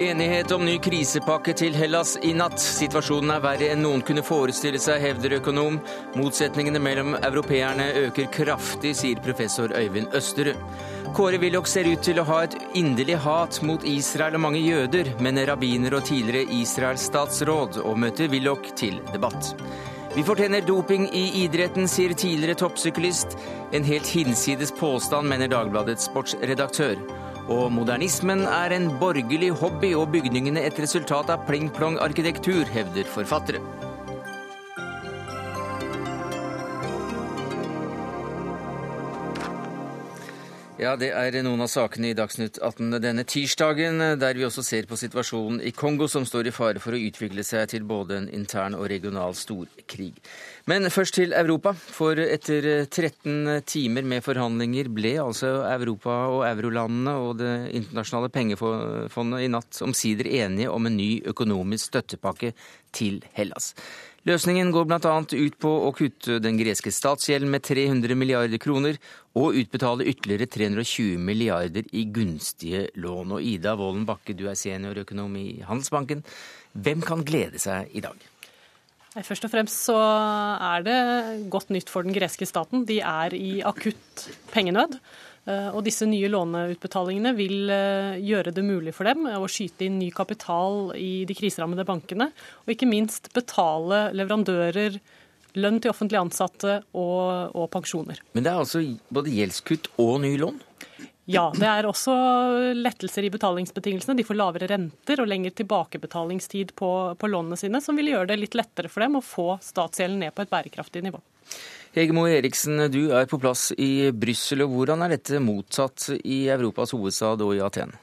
Enighet om ny krisepakke til Hellas i natt. Situasjonen er verre enn noen kunne forestille seg, hevder økonom. Motsetningene mellom europeerne øker kraftig, sier professor Øyvind Østerud. Kåre Willoch ser ut til å ha et inderlig hat mot Israel og mange jøder, men rabbiner og tidligere Israels statsråd, og møter Willoch til debatt. Vi fortjener doping i idretten, sier tidligere toppsyklist. En helt hinsides påstand, mener Dagbladets sportsredaktør. Og modernismen er en borgerlig hobby og bygningene et resultat av pling-plong-arkitektur, hevder forfattere. Ja, det er noen av sakene i Dagsnytt 18 denne tirsdagen, der vi også ser på situasjonen i Kongo, som står i fare for å utvikle seg til både en intern og regional storkrig. Men først til Europa, for etter 13 timer med forhandlinger ble altså Europa og eurolandene og Det internasjonale pengefondet i natt omsider enige om en ny økonomisk støttepakke til Hellas. Løsningen går bl.a. ut på å kutte den greske statsgjelden med 300 milliarder kroner, og utbetale ytterligere 320 milliarder i gunstige lån. Og Ida Wolen Bakke, du er seniorøkonom i Handelsbanken. Hvem kan glede seg i dag? Først og fremst så er det godt nytt for den greske staten. De er i akutt pengenød. Eh, og disse nye låneutbetalingene vil eh, gjøre det mulig for dem å skyte inn ny kapital i de kriserammede bankene, og ikke minst betale leverandører lønn til offentlig ansatte og, og pensjoner. Men det er altså både gjeldskutt og ny lån? Ja, det er også lettelser i betalingsbetingelsene. De får lavere renter og lengre tilbakebetalingstid på, på lånene sine, som vil gjøre det litt lettere for dem å få statsgjelden ned på et bærekraftig nivå. Hegemo Eriksen, du er på plass i Brussel. Hvordan er dette mottatt i Europas hovedstad og i Aten?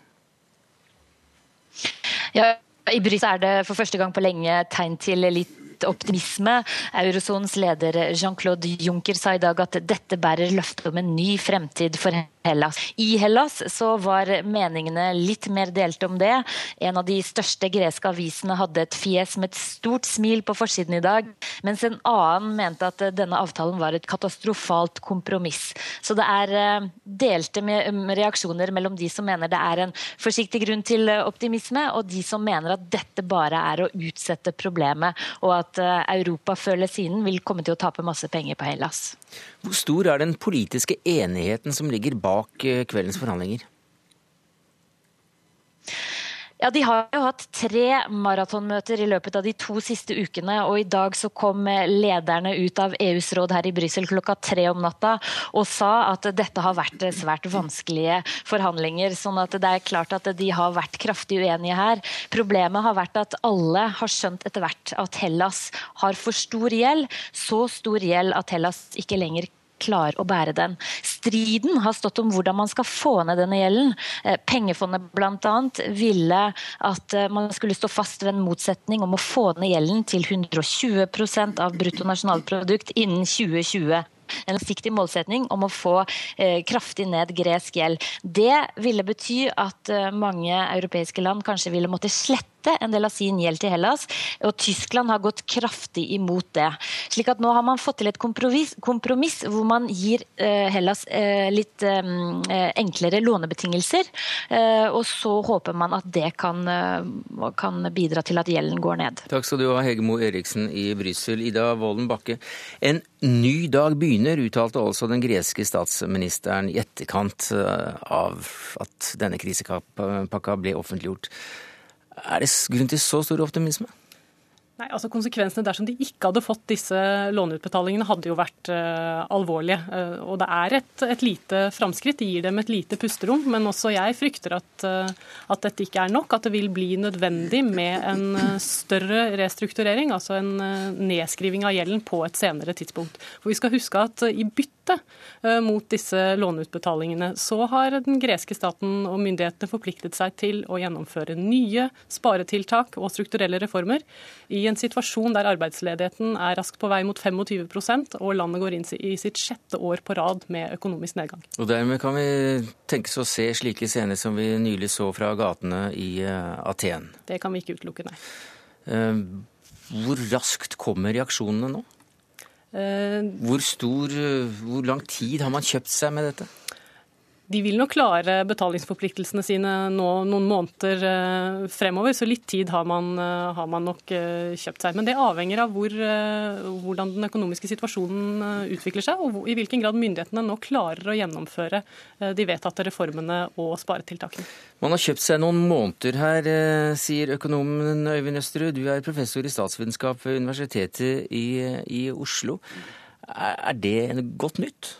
Ja, I Brussel er det for første gang på lenge tegn til litt optimisme. Eurosonens leder Jean-Claude Juncker sa i dag at dette bærer løftet om en ny fremtid for Hellas. I Hellas så var meningene litt mer delte om det. En av de største greske avisene hadde et fjes med et stort smil på forsiden i dag, mens en annen mente at denne avtalen var et katastrofalt kompromiss. Så det er delte delte reaksjoner mellom de som mener det er en forsiktig grunn til optimisme, og de som mener at dette bare er å utsette problemet, og at eh, Europa før eller siden vil komme til å tape masse penger på Hellas. Hvor stor er den politiske enigheten som ligger bak eh, kveldens forhandlinger? Ja, De har jo hatt tre maratonmøter i løpet av de to siste ukene. og I dag så kom lederne ut av EUs råd her i Brussel klokka tre om natta og sa at dette har vært svært vanskelige forhandlinger. sånn at det er klart at de har vært kraftig uenige her. Problemet har vært at alle har skjønt etter hvert at Hellas har for stor gjeld. Så stor gjeld at Hellas ikke lenger klarer å bære den. Striden har stått om hvordan man skal få ned denne gjelden. Eh, pengefondet bl.a. ville at eh, man skulle stå fast ved en motsetning om å få ned gjelden til 120% av bruttonasjonalprodukt innen 2020 en langsiktig målsetning om å få eh, kraftig ned gresk gjeld. Det ville bety at eh, mange europeiske land kanskje ville måtte slette en del av sin gjeld til Hellas, og Tyskland har gått kraftig imot det. Slik at nå har man fått til et kompromiss, kompromiss hvor man gir eh, Hellas eh, litt eh, enklere lånebetingelser, eh, og så håper man at det kan, kan, bidra til at gjelden går ned. Takk skal du ha, Hegemo Eriksen i Brussel. Ida Wolden Bakke. En ny dag begynner, uttalte altså den greske statsministeren i etterkant av at denne krisepakka ble offentliggjort. Er det grunn til så stor optimisme? Nei, altså Konsekvensene dersom de ikke hadde fått disse låneutbetalingene, hadde jo vært uh, alvorlige. Uh, og det er et, et lite framskritt. Det gir dem et lite pusterom. Men også jeg frykter at, uh, at, dette ikke er nok. At det vil bli nødvendig med en større restrukturering, altså en nedskriving av gjelden på et senere tidspunkt. For vi skal huske at i bytte mot disse låneutbetalingene, så har den greske staten og myndighetene forpliktet seg til å gjennomføre nye sparetiltak og strukturelle reformer. i en situasjon der arbeidsledigheten er raskt på vei mot 25% og landet går inn i sitt sjette år på rad med økonomisk nedgang. Og Dermed kan vi tenkes å se slike scener som vi nylig så fra gatene i eh, Aten? Det kan vi ikke utelukke, nei. Eh, hvor raskt kommer reaksjonene nå? Eh, hvor, stor, hvor lang tid har man kjøpt seg med dette? De vil nok klare betalingsforpliktelsene sine nå noen måneder eh, fremover, så litt tid har man, eh, har man nok eh, kjøpt seg. Men det avhenger av hvor, hvordan den økonomiske situasjonen utvikler seg, og i hvilken grad myndighetene nå klarer å gjennomføre de vedtatte reformene og sparetiltakene. Man har kjøpt seg noen måneder her, sier økonomen Øyvind Østerud. Du er professor i statsvitenskap ved Universitetet i, i Oslo. Er det godt nytt?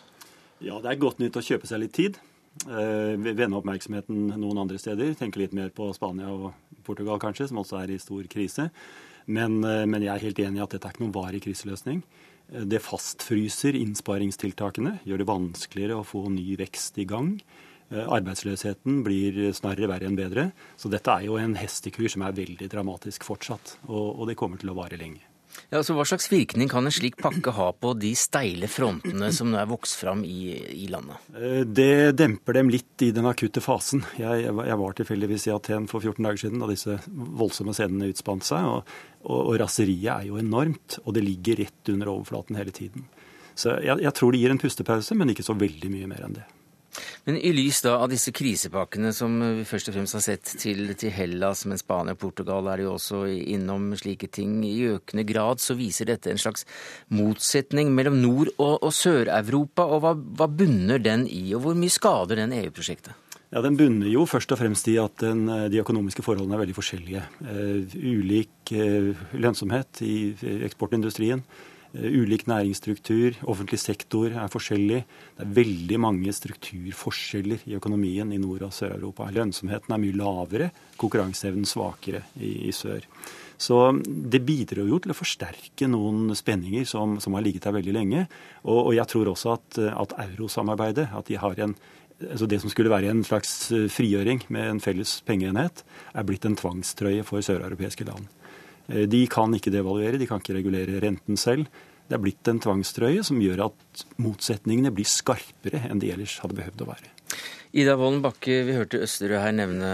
Ja, det er godt nytt å kjøpe seg litt tid. Eh, vende oppmerksomheten noen andre steder. Tenke litt mer på Spania og Portugal kanskje, som også er i stor krise. Men, eh, men jeg er helt enig i at dette er ikke noen varig kriseløsning. Eh, det fastfryser innsparingstiltakene, gjør det vanskeligere å få ny vekst i gang. Arbeidsløsheten blir snarere verre enn bedre. Så dette er jo en hestekur som er veldig dramatisk fortsatt. Og, og det kommer til å vare lenge. Ja, altså Hva slags virkning kan en slik pakke ha på de steile frontene som nå er vokst fram i, i landet? Eh, det demper dem litt i den akutte fasen. Jeg, jeg var tilfeldigvis i Aten for 14 dager siden da disse voldsomme scenene utspant seg. Og, og, og, raseriet er jo enormt, og det ligger rett under overflaten hele tiden. Så jeg, jeg tror det gir en pustepause, men ikke så veldig mye mer enn det. Men i lys da av disse krisepakkene som vi først og fremst har sett til, til Hellas, men Spania og Portugal er jo også innom slike ting i økende grad, så viser dette en slags motsetning mellom Nord- og, og Sør-Europa. Og hva, hva bunner den i, og hvor mye skader den EU-prosjektet? Ja, Den bunner jo først og fremst i at den, de økonomiske forholdene er veldig forskjellige. Uh, ulik uh, lønnsomhet i eksportindustrien. Eh, ulik næringsstruktur, offentlig sektor er forskjellig. Det er veldig mange strukturforskjeller i økonomien i Nord- og Sør-Europa. Lønnsomheten er mye lavere, konkurranseevnen svakere i, i, sør. Så det bidrar jo til å forsterke noen spenninger som, som har ligget der veldig lenge. Og, og jeg tror også at, at eurosamarbeidet, at de har en altså det som skulle være en slags frigjøring med en felles pengeenhet, er blitt en tvangstrøye for søreuropeiske land. Eh, de kan ikke devaluere, de kan ikke regulere renten selv. Det er blitt en tvangstrøye som gjør at motsetningene blir skarpere enn de ellers hadde behøvd å være. Ida Wolden Bakke, vi hørte Østerud her nevne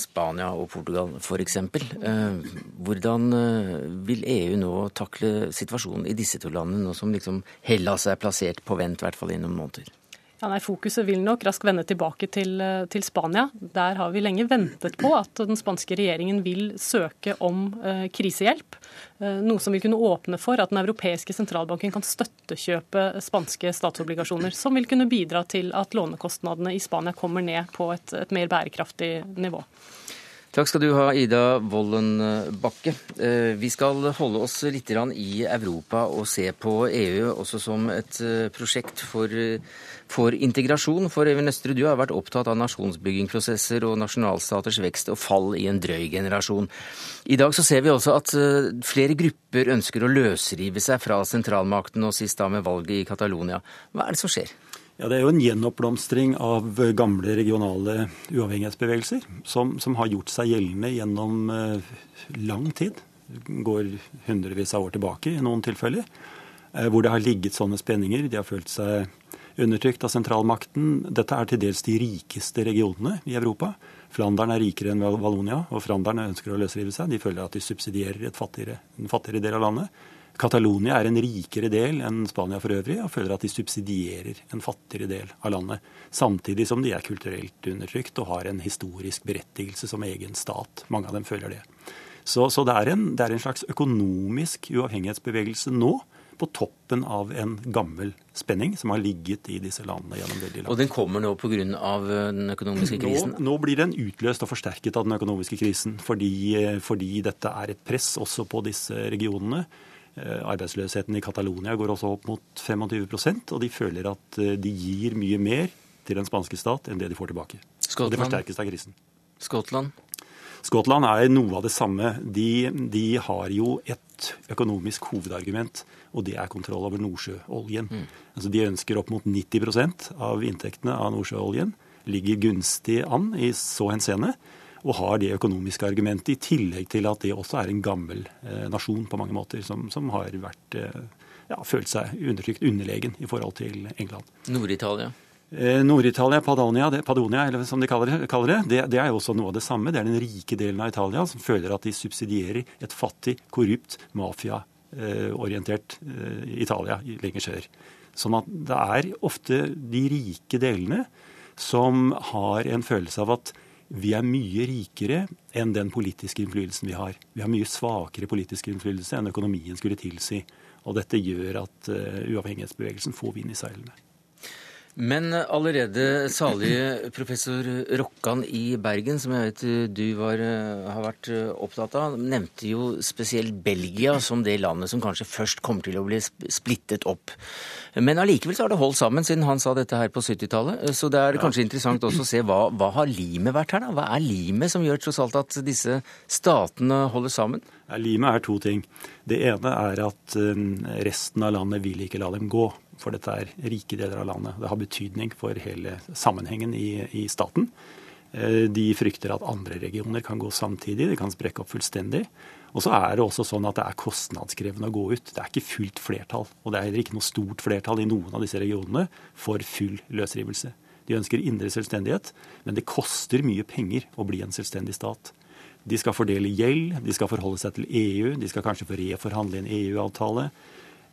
Spania og Portugal f.eks. Eh, hvordan eh, vil EU nå takle situasjonen i disse to landene, nå som liksom Hellas er plassert på vent, i hvert fall i noen måneder? Ja, nei, Fokuset vil nok raskt vende tilbake til, eh, til, Spania. Der har vi lenge ventet på at den spanske regjeringen vil søke om eh, krisehjelp. Eh, noe som vil kunne åpne for at den europeiske sentralbanken kan støttekjøpe spanske statsobligasjoner. Som vil kunne bidra til at lånekostnadene i Spania kommer ned på et, et mer bærekraftig nivå. Takk skal du ha, Ida Wolden Bakke. Eh, vi skal holde oss litt i Europa og se på EU også som et prosjekt for for integrasjon. For Even Østre, du har vært opptatt av nasjonsbyggingprosesser og nasjonalstaters vekst og fall i en drøy generasjon. I dag så ser vi også at eh, flere grupper ønsker å løsrive seg fra sentralmakten, og sist da med valget i Catalonia. Hva er det som skjer? Ja, Det er jo en gjenoppblomstring av gamle regionale uavhengighetsbevegelser som, som har gjort seg gjeldende gjennom uh, lang tid. Går hundrevis av år tilbake i noen tilfeller. Uh, hvor det har ligget sånne spenninger. De har følt seg undertrykt av sentralmakten. Dette er til dels de rikeste regionene i Europa. Flandern er rikere enn Valonia, og Flandern ønsker å løsrive seg. De føler at de subsidierer fattigere, en fattigere del av landet. Catalonia er en rikere del enn Spania for øvrig, og føler at de subsidierer en fattigere del av landet. Samtidig som de er kulturelt undertrykt og har en historisk berettigelse som egen stat. Mange av dem føler det. Så, så det, er en, det er en slags økonomisk uavhengighetsbevegelse nå på toppen av en gammel spenning som har ligget i disse landene gjennom veldig lang Og den kommer nå pga. Eh, den økonomiske krisen? Nå, nå, blir den utløst og forsterket av den økonomiske krisen, fordi, eh, fordi dette er et press også på disse regionene. Eh, arbeidsløsheten i Catalonia går også opp mot 25% og de føler at de gir mye mer til den spanske stat enn det de får tilbake. Skottland. det forsterkes av krisen. Skottland? Skottland er noe av det samme. De, de har jo et økonomisk hovedargument og det er kontroll over nordsjøoljen. Mm. Altså De ønsker opp mot 90% av inntektene av nordsjøoljen. Ligger gunstig an i så henseende. Og har det økonomiske argumentet, i tillegg til at det også er en gammel eh, nasjon på mange måter, som, som har vært, eh, ja, følt seg undertrykt, underlegen i forhold til England. Nord-Italia? Eh, Nord-Italia, Padonia, Padonia, eller som de kaller det, kaller det, det, det, er jo også noe av det samme. Det er den rike delen av Italia som føler at de subsidierer et fattig, korrupt mafia orientert eh, Italia lenger sør. Sånn at det er ofte de rike delene som har en følelse av at vi er mye rikere enn den politiske innflytelsen vi har. Vi har mye svakere politisk innflytelse enn økonomien skulle tilsi. Og dette gjør at uh, uavhengighetsbevegelsen får vind i seilene. Men allerede salige professor Rokkan i Bergen, som jeg vet du var, eh, har vært eh, opptatt av, nevnte jo spesielt Belgia som det landet som kanskje først kommer til å bli splittet opp. Men allikevel så har det holdt sammen siden han sa dette her på 70-tallet. Så det er kanskje interessant også å se hva, hva har limet vært her, da? Hva er limet som gjør tross alt at disse statene holder sammen? Ja, limet er to ting. Det ene er at eh, resten av landet vil ikke la dem gå for dette er rike deler av landet. Det har betydning for hele sammenhengen i, i staten. Eh, de frykter at andre regioner kan gå samtidig, de kan sprekke opp fullstendig. Og så er det også sånn at det er kostnadskrevende å gå ut. Det er ikke fullt flertall. Og det er heller ikke noe stort flertall i noen av disse regionene for full løsrivelse. De ønsker indre selvstendighet, men det koster mye penger å bli en selvstendig stat. De skal fordele gjeld, de skal forholde seg til EU, de skal kanskje få reforhandle en EU-avtale.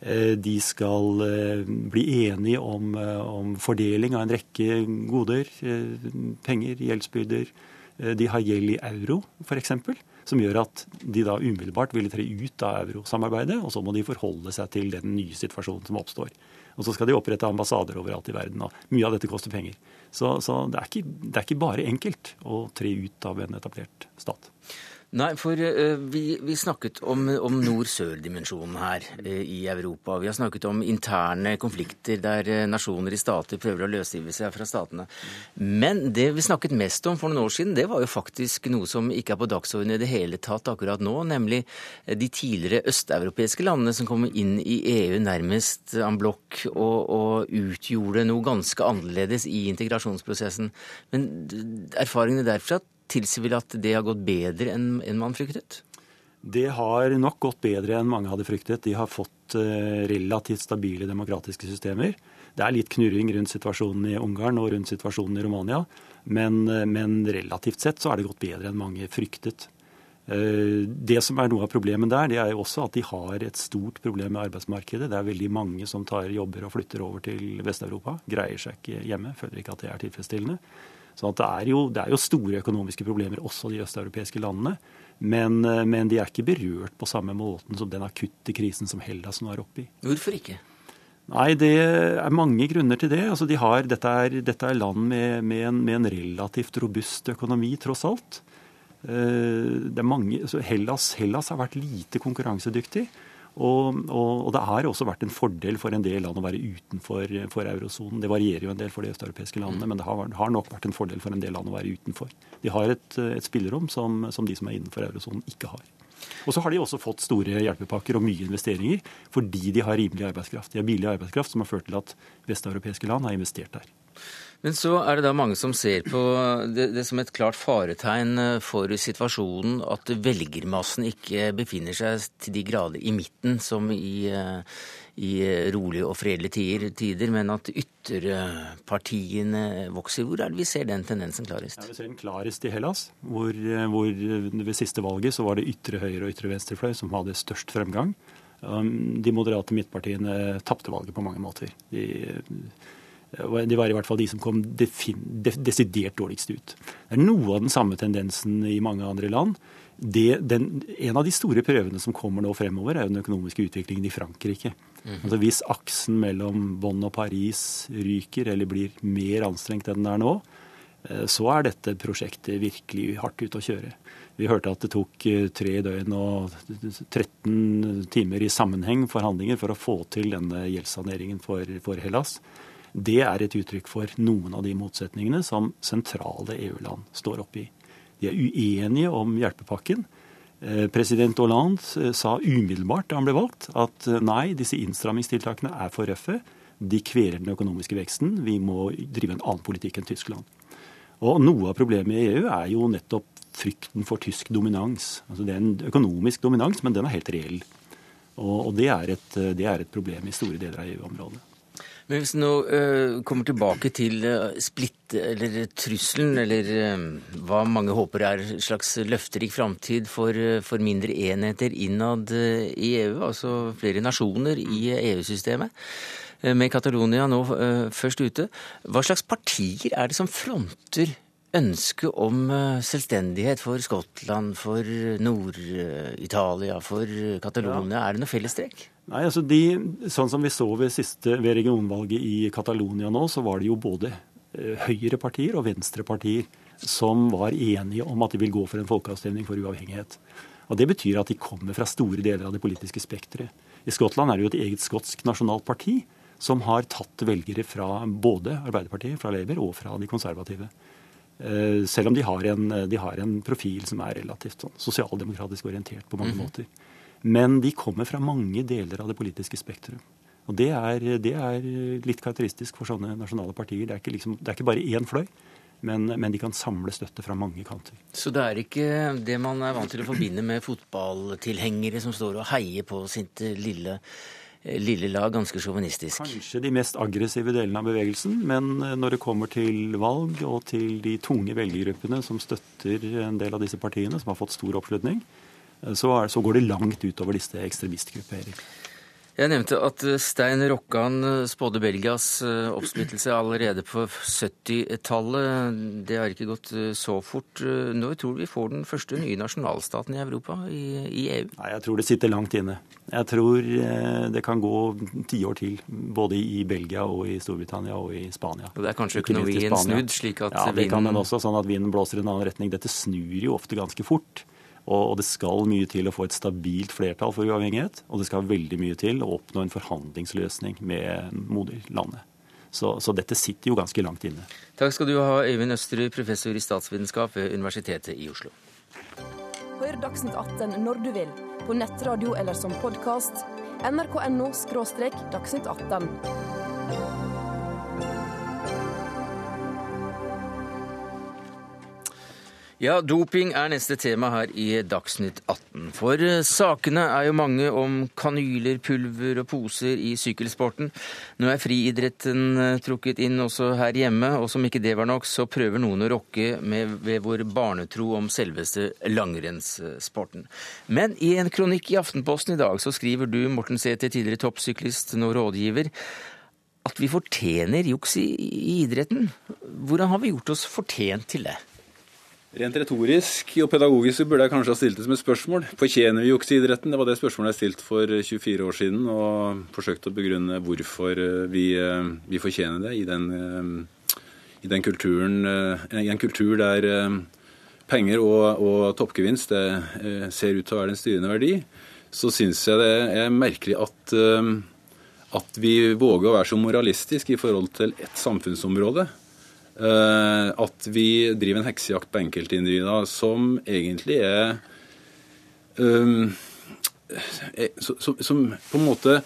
Eh, de skal eh, bli enige om, eh, om, fordeling av en rekke goder, penger, gjeldsbyrder. De har gjeld i euro, f.eks., som gjør at de da umiddelbart ville tre ut av eurosamarbeidet, og så må de forholde seg til den nye situasjonen som oppstår. Og så skal de opprette ambassader overalt i verden, og mye av dette koster penger. Så, så det, er ikke, det er ikke bare enkelt å tre ut av en etablert stat. Nei, for uh, vi, vi, snakket om, om nord-sør-dimensjonen her uh, i Europa. Vi har snakket om interne konflikter der uh, nasjoner i stater prøver å løsrive seg fra statene. Men det vi snakket mest om for noen år siden, det var jo faktisk noe som ikke er på dagsordenen i det hele tatt akkurat nå, nemlig de tidligere østeuropeiske landene som kom inn i EU nærmest en blokk og, og utgjorde noe ganske annerledes i integrasjonsprosessen. Men erfaringene derfra tilsier vel at det har gått bedre enn, man fryktet? Det har nok gått bedre enn mange hadde fryktet. De har fått uh, relativt stabile demokratiske systemer. Det er litt knurring rundt situasjonen i Ungarn og rundt situasjonen i Romania, men, uh, men relativt sett så er det gått bedre enn mange fryktet. Uh, det som er noe av problemet der, det er jo også at de har et stort problem med arbeidsmarkedet. Det er veldig mange som tar jobber og flytter over til Vest-Europa. Greier seg ikke hjemme, føler ikke at det er tilfredsstillende. Så det er, jo, det, er jo, store økonomiske problemer også i de østeuropeiske landene. Men, eh, men, de er ikke berørt på samme måten som den akutte krisen som Hellas nå er oppe i. Hvorfor ikke? Nei, Det er mange grunner til det. Altså, de har, dette, er, dette, er, land med, med, en, med, en, relativt robust økonomi, tross alt. Eh, det mange, Hellas, Hellas har vært lite konkurransedyktig. Og, og, og, det har også vært en fordel for en del land å være utenfor for eurosonen. Det varierer jo en del for de østeuropeiske landene, men det har, har, nok vært en fordel for en del land å være utenfor. De har et, et spillerom som, som, de som er innenfor eurosonen, ikke har. Og så har de også fått store hjelpepakker og mye investeringer fordi de har rimelig arbeidskraft. De har billig arbeidskraft som har ført til at vesteuropeiske land har investert der. Men så er det da mange som ser på det, det, som et klart faretegn eh, for situasjonen at velgermassen ikke befinner seg til de grader i midten som i, eh, i rolige og fredelige tider, men at ytterpartiene vokser. Hvor er det vi ser den tendensen klarest? Ja, vi ser den klarest i Hellas, hvor, eh, hvor ved siste valget så var det ytre høyre og ytre venstrefløy som hadde størst fremgang. Um, de moderate midtpartiene tapte valget på mange måter. De det var i hvert fall de som kom desidert dårligst ut. Det er noe av den samme tendensen i mange andre land. Det, den, en av de store prøvene som kommer nå fremover, er jo den økonomiske utviklingen i Frankrike. Mm. Altså Hvis aksen mellom Bonn og Paris ryker eller blir mer anstrengt enn den er nå, eh, så er dette prosjektet virkelig hardt ute å kjøre. Vi hørte at det tok eh, tre døgn og 13 timer i sammenheng forhandlinger for å få til denne gjeldssaneringen for, for Hellas. Det er et uttrykk for noen av de motsetningene som sentrale EU-land står oppe i. De er uenige om hjelpepakken. Eh, president Hollande eh, sa umiddelbart da han ble valgt at eh, nei, disse innstrammingstiltakene er for røffe. De kveler den økonomiske veksten. Vi må drive en annen politikk enn Tyskland. Og Noe av problemet i EU er jo nettopp frykten for tysk dominans. Altså Det er en økonomisk dominans, men den er helt reell. Og, det, er et, det er et problem i store deler av EU-området. Men hvis vi nå uh, kommer tilbake til uh, splitt, eller trusselen, eller uh, hva mange håper er en slags løfterik framtid for, for, mindre enheter innad i EU, altså flere nasjoner i EU-systemet. med Catalonia nå først ute. Hva slags partier er det som fronter ønsket om selvstendighet for Skottland, for Nord-Italia, for Catalonia? Ja. Er det noe fellestrekk? Nei, altså de, Sånn som vi så ved, siste, ved regionvalget i Catalonia nå, så var det jo både høyrepartier og venstrepartier som var enige om at de vil gå for en folkeavstemning for uavhengighet. Og Det betyr at de kommer fra store deler av det politiske spekteret. I Skottland er det jo et eget skotsk nasjonalt parti som har tatt velgere fra både Arbeiderpartiet, fra Labour og fra de konservative. Eh, selv om de har en, de har en profil som er relativt sånn, sosialdemokratisk orientert på mange -hmm. måter. Men de kommer fra mange deler av det politiske spektrum. Og det er, det er, litt karakteristisk for sånne nasjonale partier. Det er ikke, liksom, det er ikke bare én fløy. Men, men, de kan samle støtte fra mange kanter. Så det er ikke det man er vant til å forbinde med fotballtilhengere som står og heier på sitt lille, lille lag, ganske sjåvinistisk? Kanskje de mest aggressive delene av bevegelsen, men når det kommer til valg og til de tunge velgergruppene som støtter en del av disse partiene, som har fått stor oppslutning, så, er, så går det langt utover disse ekstremistgrupperingene. Jeg nevnte at eh, Stein Rokkan eh, spådde Belgias eh, oppsplittelse allerede på 70-tallet. Det har ikke gått så fort. Når tror du vi får den første nye nasjonalstaten i Europa, i, i EU? Nei, Jeg tror det sitter langt inne. Jeg tror det kan gå tiår til, både i Belgia og i Storbritannia og i Spania. Og Det er kanskje økonomien snudd, slik at ja, det kan den også, sånn at vinden blåser i en annen retning. Dette snur jo ofte ganske fort. Og det skal mye til å få et stabilt flertall for uavhengighet. Og det skal veldig mye til å oppnå en forhandlingsløsning med moderlandet. Så, så dette sitter jo ganske langt inne. Takk skal du ha, Øyvind Østerud, professor i statsvitenskap ved Universitetet i Oslo. Hør Dagsnytt 18 når du vil, på nettradio eller som podkast. nrk.no – dagsnytt 18. Ja, doping er neste tema her i Dagsnytt 18. For eh, sakene er jo mange om kanyler, pulver og poser i sykkelsporten. Nå er friidretten eh, trukket inn også her hjemme, og som ikke det var nok, så prøver noen å rokke ved vår barnetro om selveste langrennssporten. Men i en kronikk i Aftenposten i dag så skriver du, Morten Sæther, tidligere toppsyklist, nå rådgiver, at vi fortjener juks i idretten. Hvordan har vi gjort oss fortjent til det? Rent retorisk og pedagogisk burde jeg kanskje ha stilt det som et spørsmål. Fortjener vi jukseidretten? Det var det spørsmålet jeg stilte for 24 år siden, og forsøkte å begrunne hvorfor eh, vi, eh, vi fortjener det i den, eh, i den kulturen, i en kultur der penger og, og toppgevinst ser ut til å være den styrende verdi. Så syns jeg det er merkelig at, at vi våger å være så moralistisk i forhold til et samfunnsområde. Eh, at vi driver en heksejakt på enkeltindivider som egentlig er um, Som på en måte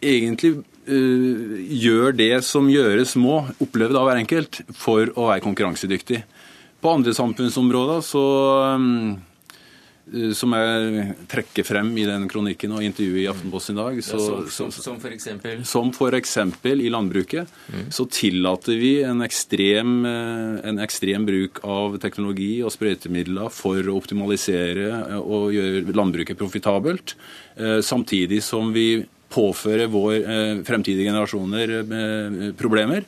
egentlig uh, gjør det som gjøres må, oppleve av hver enkelt, for å være konkurransedyktig. På andre samfunnsområder så um, Eh, som jeg trekker frem i den kronikken og intervjuet i Aftenposten i dag. Så, ja, som, som, som, for eksempel? Som for eksempel i landbruket. Mm. Så tillater vi en ekstrem, eh, en ekstrem, bruk av teknologi og sprøytemidler for å optimalisere eh, og gjøre landbruket profitabelt, samtidig som vi påfører vår fremtidige generasjoner problemer.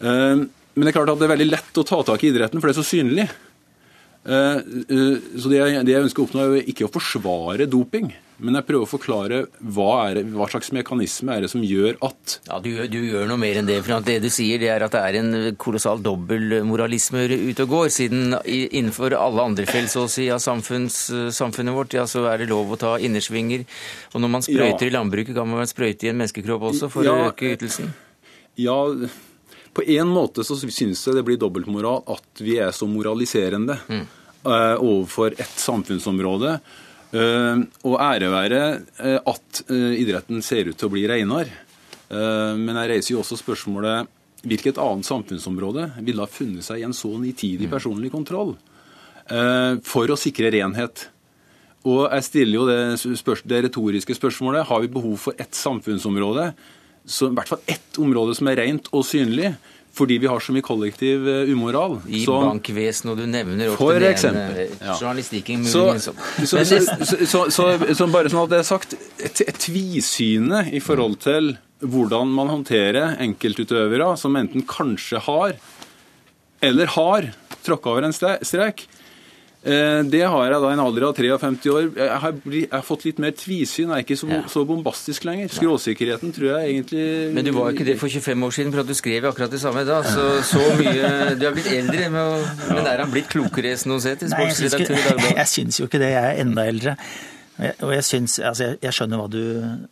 Mm. Men det er klart at det er veldig lett å ta tak i idretten, for det er så synlig. Eh, eh, så det jeg, det jeg ønsker å oppnå, er ikke å forsvare doping. Men jeg prøver å forklare hva, er, hva, slags mekanisme er det som gjør at Ja, du, du, gjør noe mer enn det. for Det du sier, det er at det er en kolossal dobbeltmoralisme ute og går. Siden innenfor alle andre felt så å si, av samfunns, samfunnet vårt ja, så er det lov å ta innersvinger. Og når man sprøyter ja. i landbruket, kan man sprøyte i en menneskekropp også for ja, å øke ytelsen? Ja, på en måte så synes jeg det blir dobbeltmoral at vi er så moraliserende. Mm. Eh, overfor et samfunnsområde. Eh, og ære være eh, at idretten ser ut til å bli renere. Men jeg reiser jo også spørsmålet hvilket annet samfunnsområde ville ha funnet seg i en så nitidig mm. personlig kontroll for å sikre renhet? Og jeg stiller jo det, spørs, det retoriske spørsmålet har vi behov for ett samfunnsområde, så i hvert fall ett område som er rent og synlig, fordi vi har så mye kollektiv uh, umoral. I så, bankvesenet, og du nevner ofte for eksempel, ene ja. journalistikken så, så, så, så, bare sånn at det er sagt, et, et tvisyne i forhold til hvordan man håndterer enkeltutøvere som enten kanskje har eller har tråkka over en strek. Eh, det har jeg da i en alder av 53 år. Jeg har, blitt, jeg har fått litt mer tvisyn. Jeg er ikke så, Ja. så bombastisk lenger. Skråsikkerheten tror jeg egentlig Men du var jo ikke det for 25 år siden, for at du skrev akkurat det samme da. Så, så mye Du er blitt eldre, med å, men er han blitt klokere, Snoseti, Nei, jeg syns, ikke, jeg syns jo ikke det. Jeg er enda eldre. Og jeg, synes, altså jeg, jeg skjønner hva du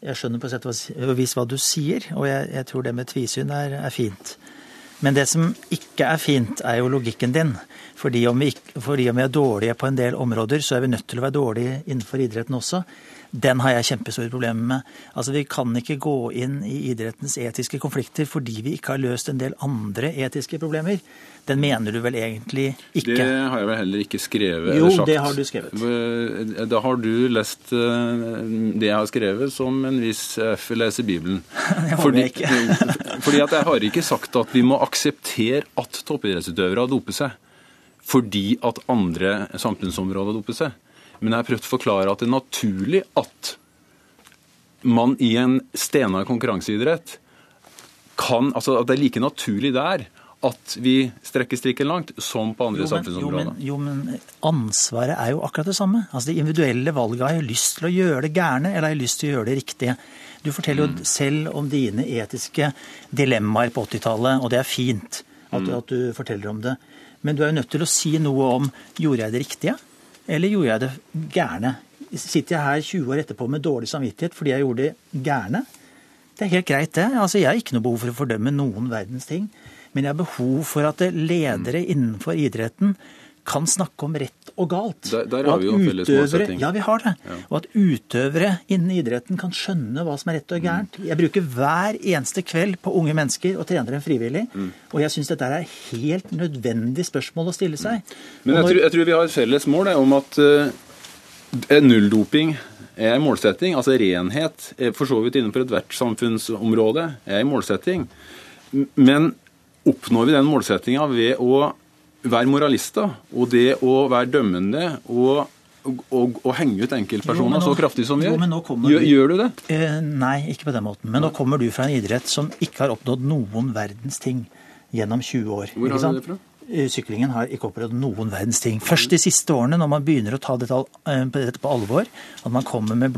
jeg skjønner på sett og vis hva du sier, og jeg, jeg tror det med tvisyn er, er fint. Men det som ikke er fint, er jo logikken din. Fordi om, vi, fordi om vi er dårlige på en del områder, så er vi nødt til å være dårlige innenfor idretten også. Den har jeg kjempestore problemer med. Altså, Vi kan ikke gå inn i idrettens etiske konflikter fordi vi ikke har løst en del andre etiske problemer. Den mener du vel egentlig ikke? Det har jeg vel heller ikke skrevet Jo, eller sagt. det har du skrevet. Da har du lest eh, det jeg har skrevet som en viss F leser Bibelen. Det håper Fordi, jeg ikke. fordi at jeg har ikke sagt at vi må akseptere at toppidrettsutøvere doper seg. Fordi at andre samfunnsområder doper seg. Men jeg har prøvd å forklare at det er naturlig at man i en stenar konkurranseidrett kan Altså at det er like naturlig der at vi strekker strikken langt som på andre Jo men, jo, samfunnsområder. men, jo, men ansvaret er jo akkurat det samme. Altså Det individuelle valget har jeg lyst til å gjøre det gærne, eller har jeg lyst til å gjøre det riktige. Du forteller Mm. jo selv om dine etiske dilemmaer på 80-tallet, og det er fint at, Mm. at du forteller om det. Men du er jo nødt til å si noe om gjorde jeg det riktige, eller gjorde jeg det gærne. Sitter jeg her 20 år etterpå med dårlig samvittighet fordi jeg gjorde det gærne? Det er helt greit, det. Altså, jeg har ikke noe behov for å fordømme noen verdens ting. Men jeg har behov for at ledere innenfor idretten kan snakke om rett og galt. Der- der har vi jo felles utøvere- målsetting. Ja, vi har det. Og at utøvere innen idretten kan skjønne hva som er rett og gærent. Jeg bruker hver eneste kveld på unge mennesker og trener dem frivillig. Mm. Og jeg syns dette er helt nødvendig spørsmål å stille seg. Men jeg når- tror, jeg tror vi har et felles mål det, om at uh, nulldoping er en målsetting. Altså renhet, er for så vidt innenfor ethvert samfunnsområde, er en målsetting. Men oppnår vi den målsettinga ved å være moralister, og det å være dømmende og, og, og, og henge ut enkeltpersoner så kraftig som vi jo, gjør? Gjør, du det? Eh, nei, ikke på den måten. Men nå kommer du fra en idrett som ikke har oppnådd noen verdens ting gjennom 20 år. Hvor har du det fra? Eh, Syklingen har ikke oppnådd noen verdens ting. Først de siste årene, når man begynner å ta dette, eh, dette på alvor, at man kommer med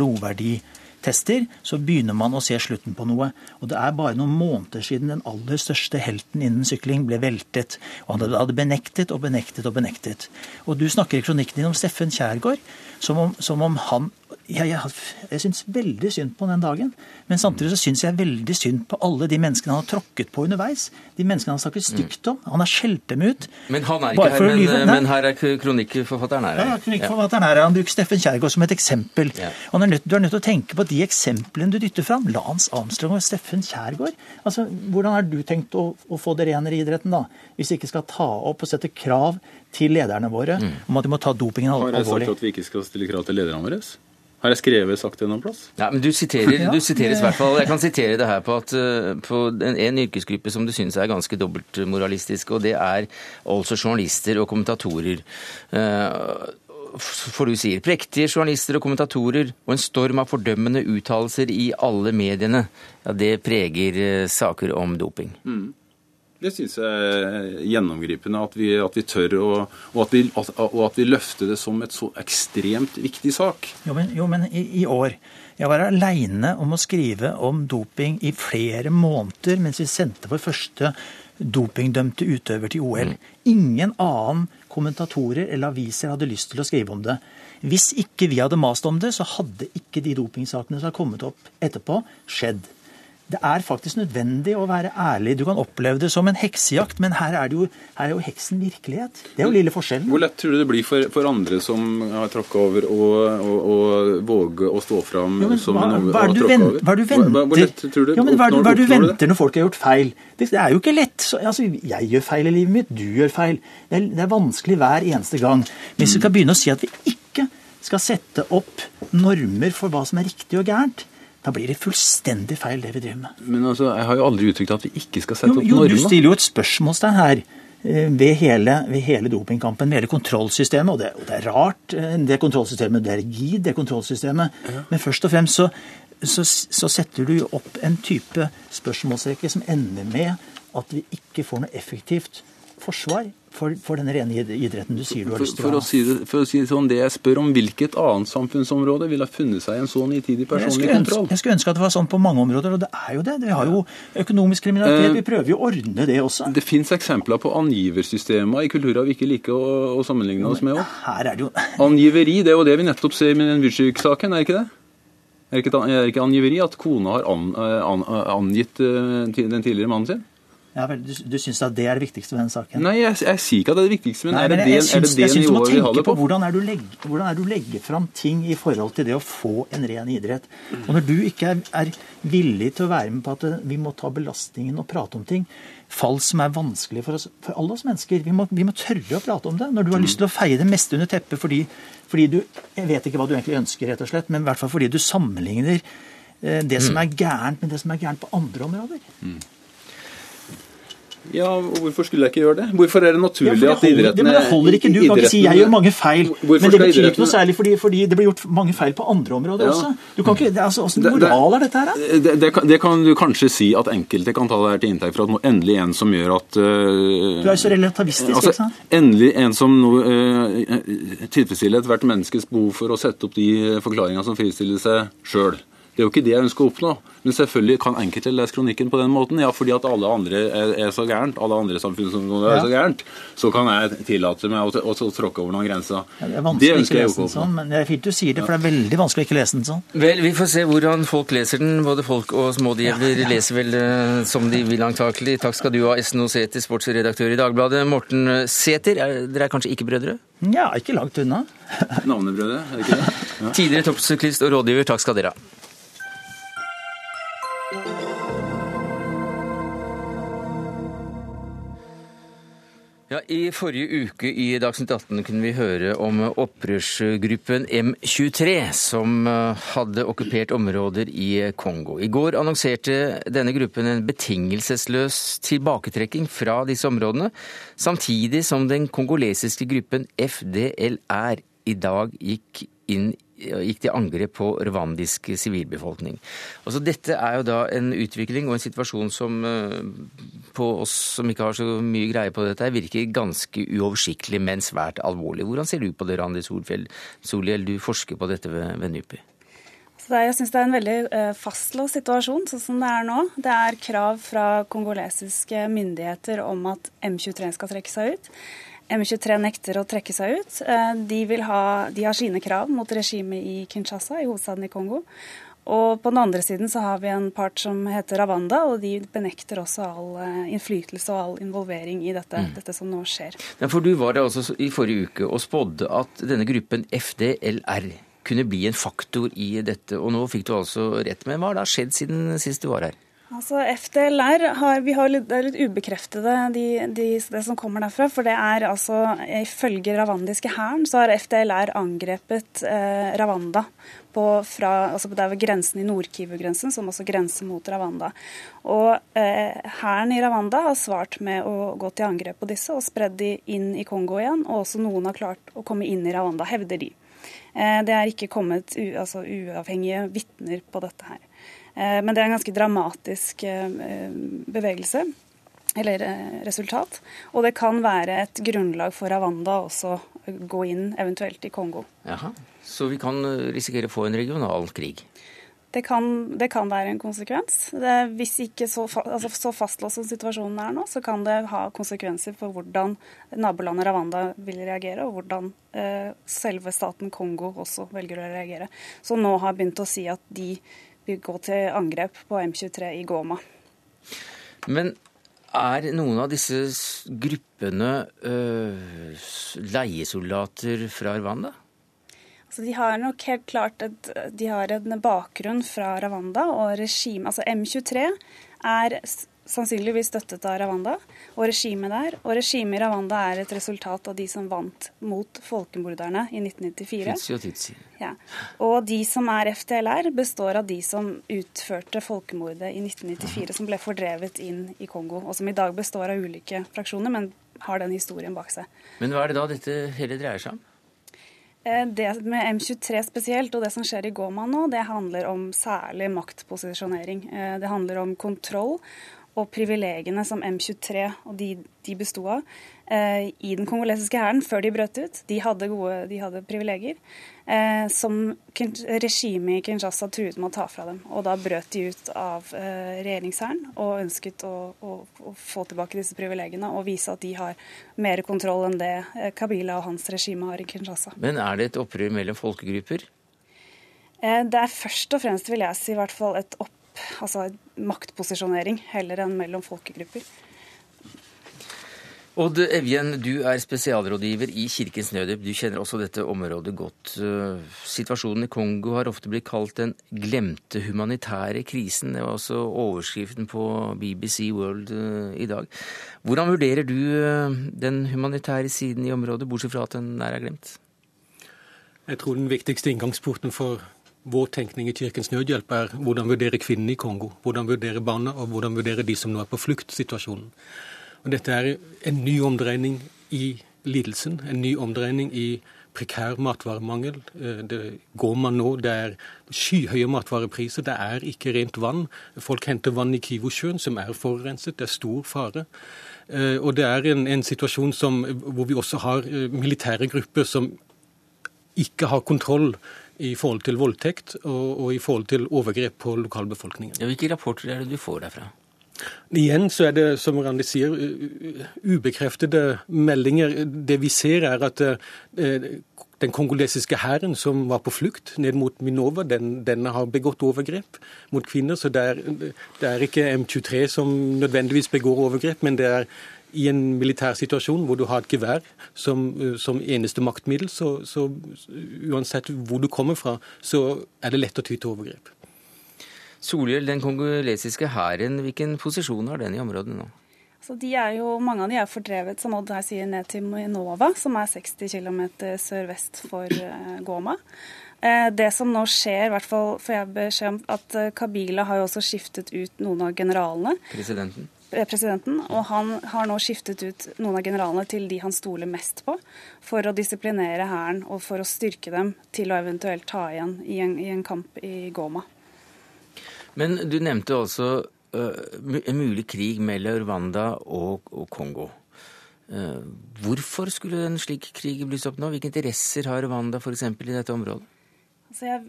blodverditester, så begynner man å se slutten på noe. Og det er bare noen måneder siden den aller største helten innen sykling ble veltet. Og han hadde benektet og benektet og benektet. Og du snakker i kronikken din om Steffen Kjærgaard som om, som om han jeg, jeg, jeg syns veldig synd på den dagen, men samtidig så syns jeg veldig synd på alle de menneskene han har tråkket på underveis. De menneskene han har snakket stygt om. Han har skjelt dem ut. Men han er ikke her, men, men her er kronikkforfatteren her. Ja, kronikkforfatteren her, Han bruker Steffen Kjærgaard som et eksempel. Ja. Og er nødt, Du er nødt til å tenke på de eksemplene du dytter fram. Lance Armstrong og Steffen Kjærgaard. Altså, Hvordan har du tenkt å, å få det renere i idretten, da? Hvis vi ikke skal ta opp og sette krav til lederne våre om at de må ta dopingen alvorlig. Har jeg sagt at vi ikke skal stille krav til lederne våre? Har jeg skrevet sagt det noen plass? Ja, men du, siterer, Ja, du siteres i hvert fall. Jeg kan sitere det her på, at, eh, på en, en yrkesgruppe som du syns er ganske dobbeltmoralistisk, og det er altså journalister og kommentatorer. Uh, For du sier prektige journalister og kommentatorer og en storm av fordømmende uttalelser i alle mediene. Ja, det preger eh, saker om doping. Det syns jeg er gjennomgripende. At vi, at vi tør å, og, at vi, at, og at vi løfter det som et så ekstremt viktig sak. Jo, men, jo, men i, i år Jeg var aleine om å skrive om doping i flere måneder mens vi sendte vår første dopingdømte utøver til OL. Ingen annen kommentatorer eller aviser hadde lyst til å skrive om det. Hvis ikke vi hadde mast om det, så hadde ikke de dopingsakene som har kommet opp etterpå, skjedd. Det er faktisk nødvendig å være ærlig. Du kan oppleve det som en heksejakt, men her er, det jo, her er jo heksen virkelighet. Det er jo lille forskjellen. Hvor lett tror du det blir for, for andre som har tråkka over, å våge å stå fram men som hva, en hva er du, over? hva er du venter? hva- Hvor lett tror du ja, men hva er hva er du venter det? når folk har gjort feil? Det, det er jo ikke lett. Så, altså, jeg gjør feil i livet mitt, du gjør feil. Det er, det er vanskelig hver eneste gang. Hvis vi skal begynne å si at vi ikke skal sette opp normer for hva som er riktig og gærent, Da blir det fullstendig feil, det vi driver med. Men altså, Jeg har jo aldri uttrykt at vi ikke skal sette Jo, opp jo, du normer. stiller jo et spørsmålstegn her eh, ved hele, ved hele dopingkampen, ved hele kontrollsystemet. Og det, og det er rart, eh, det kontrollsystemet. Det er rigid, det kontrollsystemet. Men først og fremst så, så, så setter du jo opp en type spørsmålsrekke som ender med at vi ikke får noe effektivt forsvar for, for den rene idretten du sier du har lyst til for, å å ha. si det, for å si det sånn, det jeg spør om, hvilket annet samfunnsområde ville ha funnet seg en så nitidig Jeg personlig ønske, kontroll? jeg skulle ønske at det var sånn på mange områder, og det er jo det. Vi har jo økonomisk kriminalitet. Eh, Vi prøver jo å ordne det også. Det fins eksempler på angiversystemer i kulturer vi ikke liker å, å sammenligne oss med òg. Jo Angiveri, det er jo det vi nettopp ser med den Würzig-saken, er ikke det? Er det ikke, er det ikke angiveri at kona har an, an, angitt eh, den tidligere mannen sin? Ja, vel, Du, du syns at det er det viktigste ved den saken? Nei, jeg, jeg sier ikke at det er det viktigste, men Nei, er det men det, jeg, er det, syns, det jeg syns du må nivået vi tenke holder på på? hvordan er, du legger, hvordan er du legger fram ting i forhold til det å få en ren idrett. Og når du ikke er, er villig til å være med på at eh, vi må ta belastningen og prate om ting, fall som er vanskelig for, oss, for alle oss mennesker, vi må, vi må tørre å prate om det. Når du har lyst til å feie det meste under teppet fordi, fordi du Jeg vet ikke hva du egentlig ønsker, rett og slett, men i hvert fall fordi du sammenligner eh, det som er gærent med det som er gærent på andre områder. Ja, og Hvorfor skulle jeg ikke gjøre det? Hvorfor er det naturlig ja, det at idretten det, men det holder ikke. Du kan ikke si 'jeg gjør mange feil', Hvorfor men det betyr betyr ikke noe særlig fordi, fordi det blir gjort mange feil på andre områder Ja. også. Du kan ikke, altså, Åssen det- moral er dette her. Det, det, kan, det kan du kanskje si at enkelte kan ta det her til inntekt for at nå endelig en som gjør at uh, Du er så relativistisk, altså, ikke sant? Endelig en som nå øh, tilfredsstiller ethvert menneskes behov for å sette opp de forklaringene som fristiller seg sjøl. Det er jo ikke det jeg ønsker å oppnå. Men selvfølgelig kan enkelte lese kronikken på den måten. Ja, fordi at alle andre er, er så gærent, alle andre samfunnsområder er Ja. så gærent, så kan jeg tillate meg å, å, å tråkke over noen grenser. Ja, det er vanskelig å ønsker ikke jeg lese den ikke å sånn, men det er fint du sier det, for det er veldig vanskelig å ikke lese den sånn. Vel, vi får se hvordan folk leser den. Både folk og smådjevler leser vel eh, som de vil antakelig. Takk skal du ha, Esten Sæther, sportsredaktør i Dagbladet. Morten Sæther, er- dere er kanskje ikke brødre? Ja, ikke langt unna. Navnebrødre, er det ikke det? Ja. Tidligere toppsyklist og rådgiver, takk skal dere ha. I forrige uke i Dagsnytt 18 kunne vi høre om opprørsgruppen M23, som eh, hadde okkupert områder i Kongo. I går annonserte denne gruppen en betingelsesløs tilbaketrekking fra disse områdene, samtidig som den kongolesiske gruppen FDLR i dag gikk inn gikk til angrep på rwandisk sivilbefolkning. Altså, dette er jo da en utvikling og en situasjon som eh, på oss som ikke har så mye greie på dette, virker ganske uoversiktlig, men svært alvorlig. Hvordan ser du på det, Randi Solfjell? Solhjell, du forsker på dette ved, ved NUPI. Jeg syns det er en veldig eh, fastlåst situasjon, sånn som det er nå. Det er krav fra kongolesiske myndigheter om at M23 skal trekke seg ut. M23 nekter å trekke seg ut. Eh, De, vil ha, de har sine krav mot regimet i Kinshasa, i hovedstaden i Kongo. Og på den andre siden så har vi en part som heter Ravanda, og de benekter også all eh, innflytelse og all involvering i dette, dette som nå skjer. Ja, for du var der også i forrige uke og spådde at denne gruppen FDLR kunne bli en faktor i dette, og nå fikk du altså rett. Men hva har da skjedd siden sist du var her? Altså FDLR har, vi har litt, det er litt ubekreftede, de, de, det som kommer derfra. For det er altså Ifølge ravandiske hæren så har FDLR angrepet eh, Ravanda på, fra, altså der ved grensen i Nord-Kivu-grensen, som også grenser mot Ravanda. Og eh, i Ravanda har svart med å gå til angrep på disse og spredd de inn i Kongo igjen. Og også noen har klart å komme inn i Ravanda, hevder de. Eh, det er ikke kommet u, altså, uavhengige vitner på dette her. Eh, Men det er en ganske dramatisk eh, bevegelse, eller eh, resultat. Og det kan være et grunnlag for Ravanda også gå inn eventuelt i Kongo. Jaha. Så vi kan risikere å få en regional krig? Det kan, det kan være en konsekvens. Det, hvis ikke så, altså, så fastlåst som situasjonen er nå, så kan det ha konsekvenser for hvordan nabolandet Ravanda vil reagere, og hvordan eh, selve staten Kongo også velger å reagere. Så nå har begynt å si at de gå til angrep på M23 i Goma. Men er noen av disse gruppene øh, leiesoldater fra Rwanda? Altså, de har nok helt klart et, de har en bakgrunn fra Ravanda og regimet. Altså M23 er sannsynligvis støttet av Rwanda og regimet der. Og regimet i Rwanda er et resultat av de som vant mot folkemorderne i 1994. Tutsi og Tutsi. Ja. Og de som er FDLR, består av de som utførte folkemordet i 1994, som ble fordrevet inn i Kongo, og som i dag består av ulike fraksjoner, men har den historien bak seg. Men hva er det da dette hele dreier seg om? Eh, det med M23 spesielt, og det som skjer i Goma nå, det handler om særlig maktposisjonering. Eh, det handler om kontroll og privilegiene som M23 og de, de besto av eh, i den kongolesiske hæren før de brøt ut. De hadde, gode, de hadde privilegier eh, som regimet i Kinshasa truet med å ta fra dem. Og da brøt de ut av eh, regjeringshæren og ønsket å, å, å, få tilbake disse privilegiene og vise at de har mer kontroll enn det eh, Kabila og hans regime har i Kinshasa. Men er det et opprør mellom folkegrupper? Eh, det er først og fremst, vil jeg si, i hvert fall et opprør altså maktposisjonering heller enn mellom folkegrupper. Odd Evjen, du er spesialrådgiver i Kirkens Nødhjelp. Du kjenner også dette området godt. Situasjonen i Kongo har ofte blitt kalt den glemte humanitære krisen. Det var også overskriften på BBC World eh, i dag. Hvordan vurderer du eh, den humanitære siden i området, bortsett fra at den er glemt? Jeg tror den viktigste inngangsporten for vår tenkning i Kirkens Nødhjelp er hvordan vurdere kvinnene i Kongo, hvordan vurdere barna og hvordan vurdere de som nå er på flukt, situasjonen. Og Dette er en ny omdreining i lidelsen, en ny omdreining i prekær matvaremangel. Eh, det går man nå, det er skyhøye matvarepriser, det er ikke rent vann. Folk henter vann i Kivosjøen, som er forurenset, det er stor fare. Eh, og det er en, en situasjon som, hvor vi også har eh, militære grupper som ikke har kontroll i forhold til voldtekt og, og i forhold til overgrep på lokalbefolkningen. Ja, hvilke rapporter er det du får derfra? Igjen så er det, som Randi sier, ubekreftede meldinger. Det vi ser, er at eh, den kongolesiske hæren som var på flukt ned mot Minova, den, den har begått overgrep mot kvinner. Så det er, det er ikke M23 som nødvendigvis begår overgrep, men det er i en militær situasjon hvor du har et gevær som, eh, som eneste maktmiddel, så, så, uansett hvor du kommer fra, så er det lett å ty til overgrep. Solhjell, den kongolesiske hæren, hvilken posisjon har den i området nå? Så de er jo, Mange av de er fordrevet som Odd her sier, ned til Minova, som er 60 km sørvest for uh, Goma. Det som nå skjer, i hvert fall får jeg beskjed om at Kabila har jo også skiftet ut noen av generalene. Presidenten? Presidenten, og han har nå skiftet ut noen av generalene til de han stoler mest på, for å disiplinere hæren og for å styrke dem til å eventuelt ta igjen i en, i en kamp i Goma. Men du nevnte altså uh, en mulig krig mellom Rwanda og, og Kongo. Uh, hvorfor skulle en slik krig blusse opp nå? Hvilke interesser har Rwanda f.eks. i dette området? Så jeg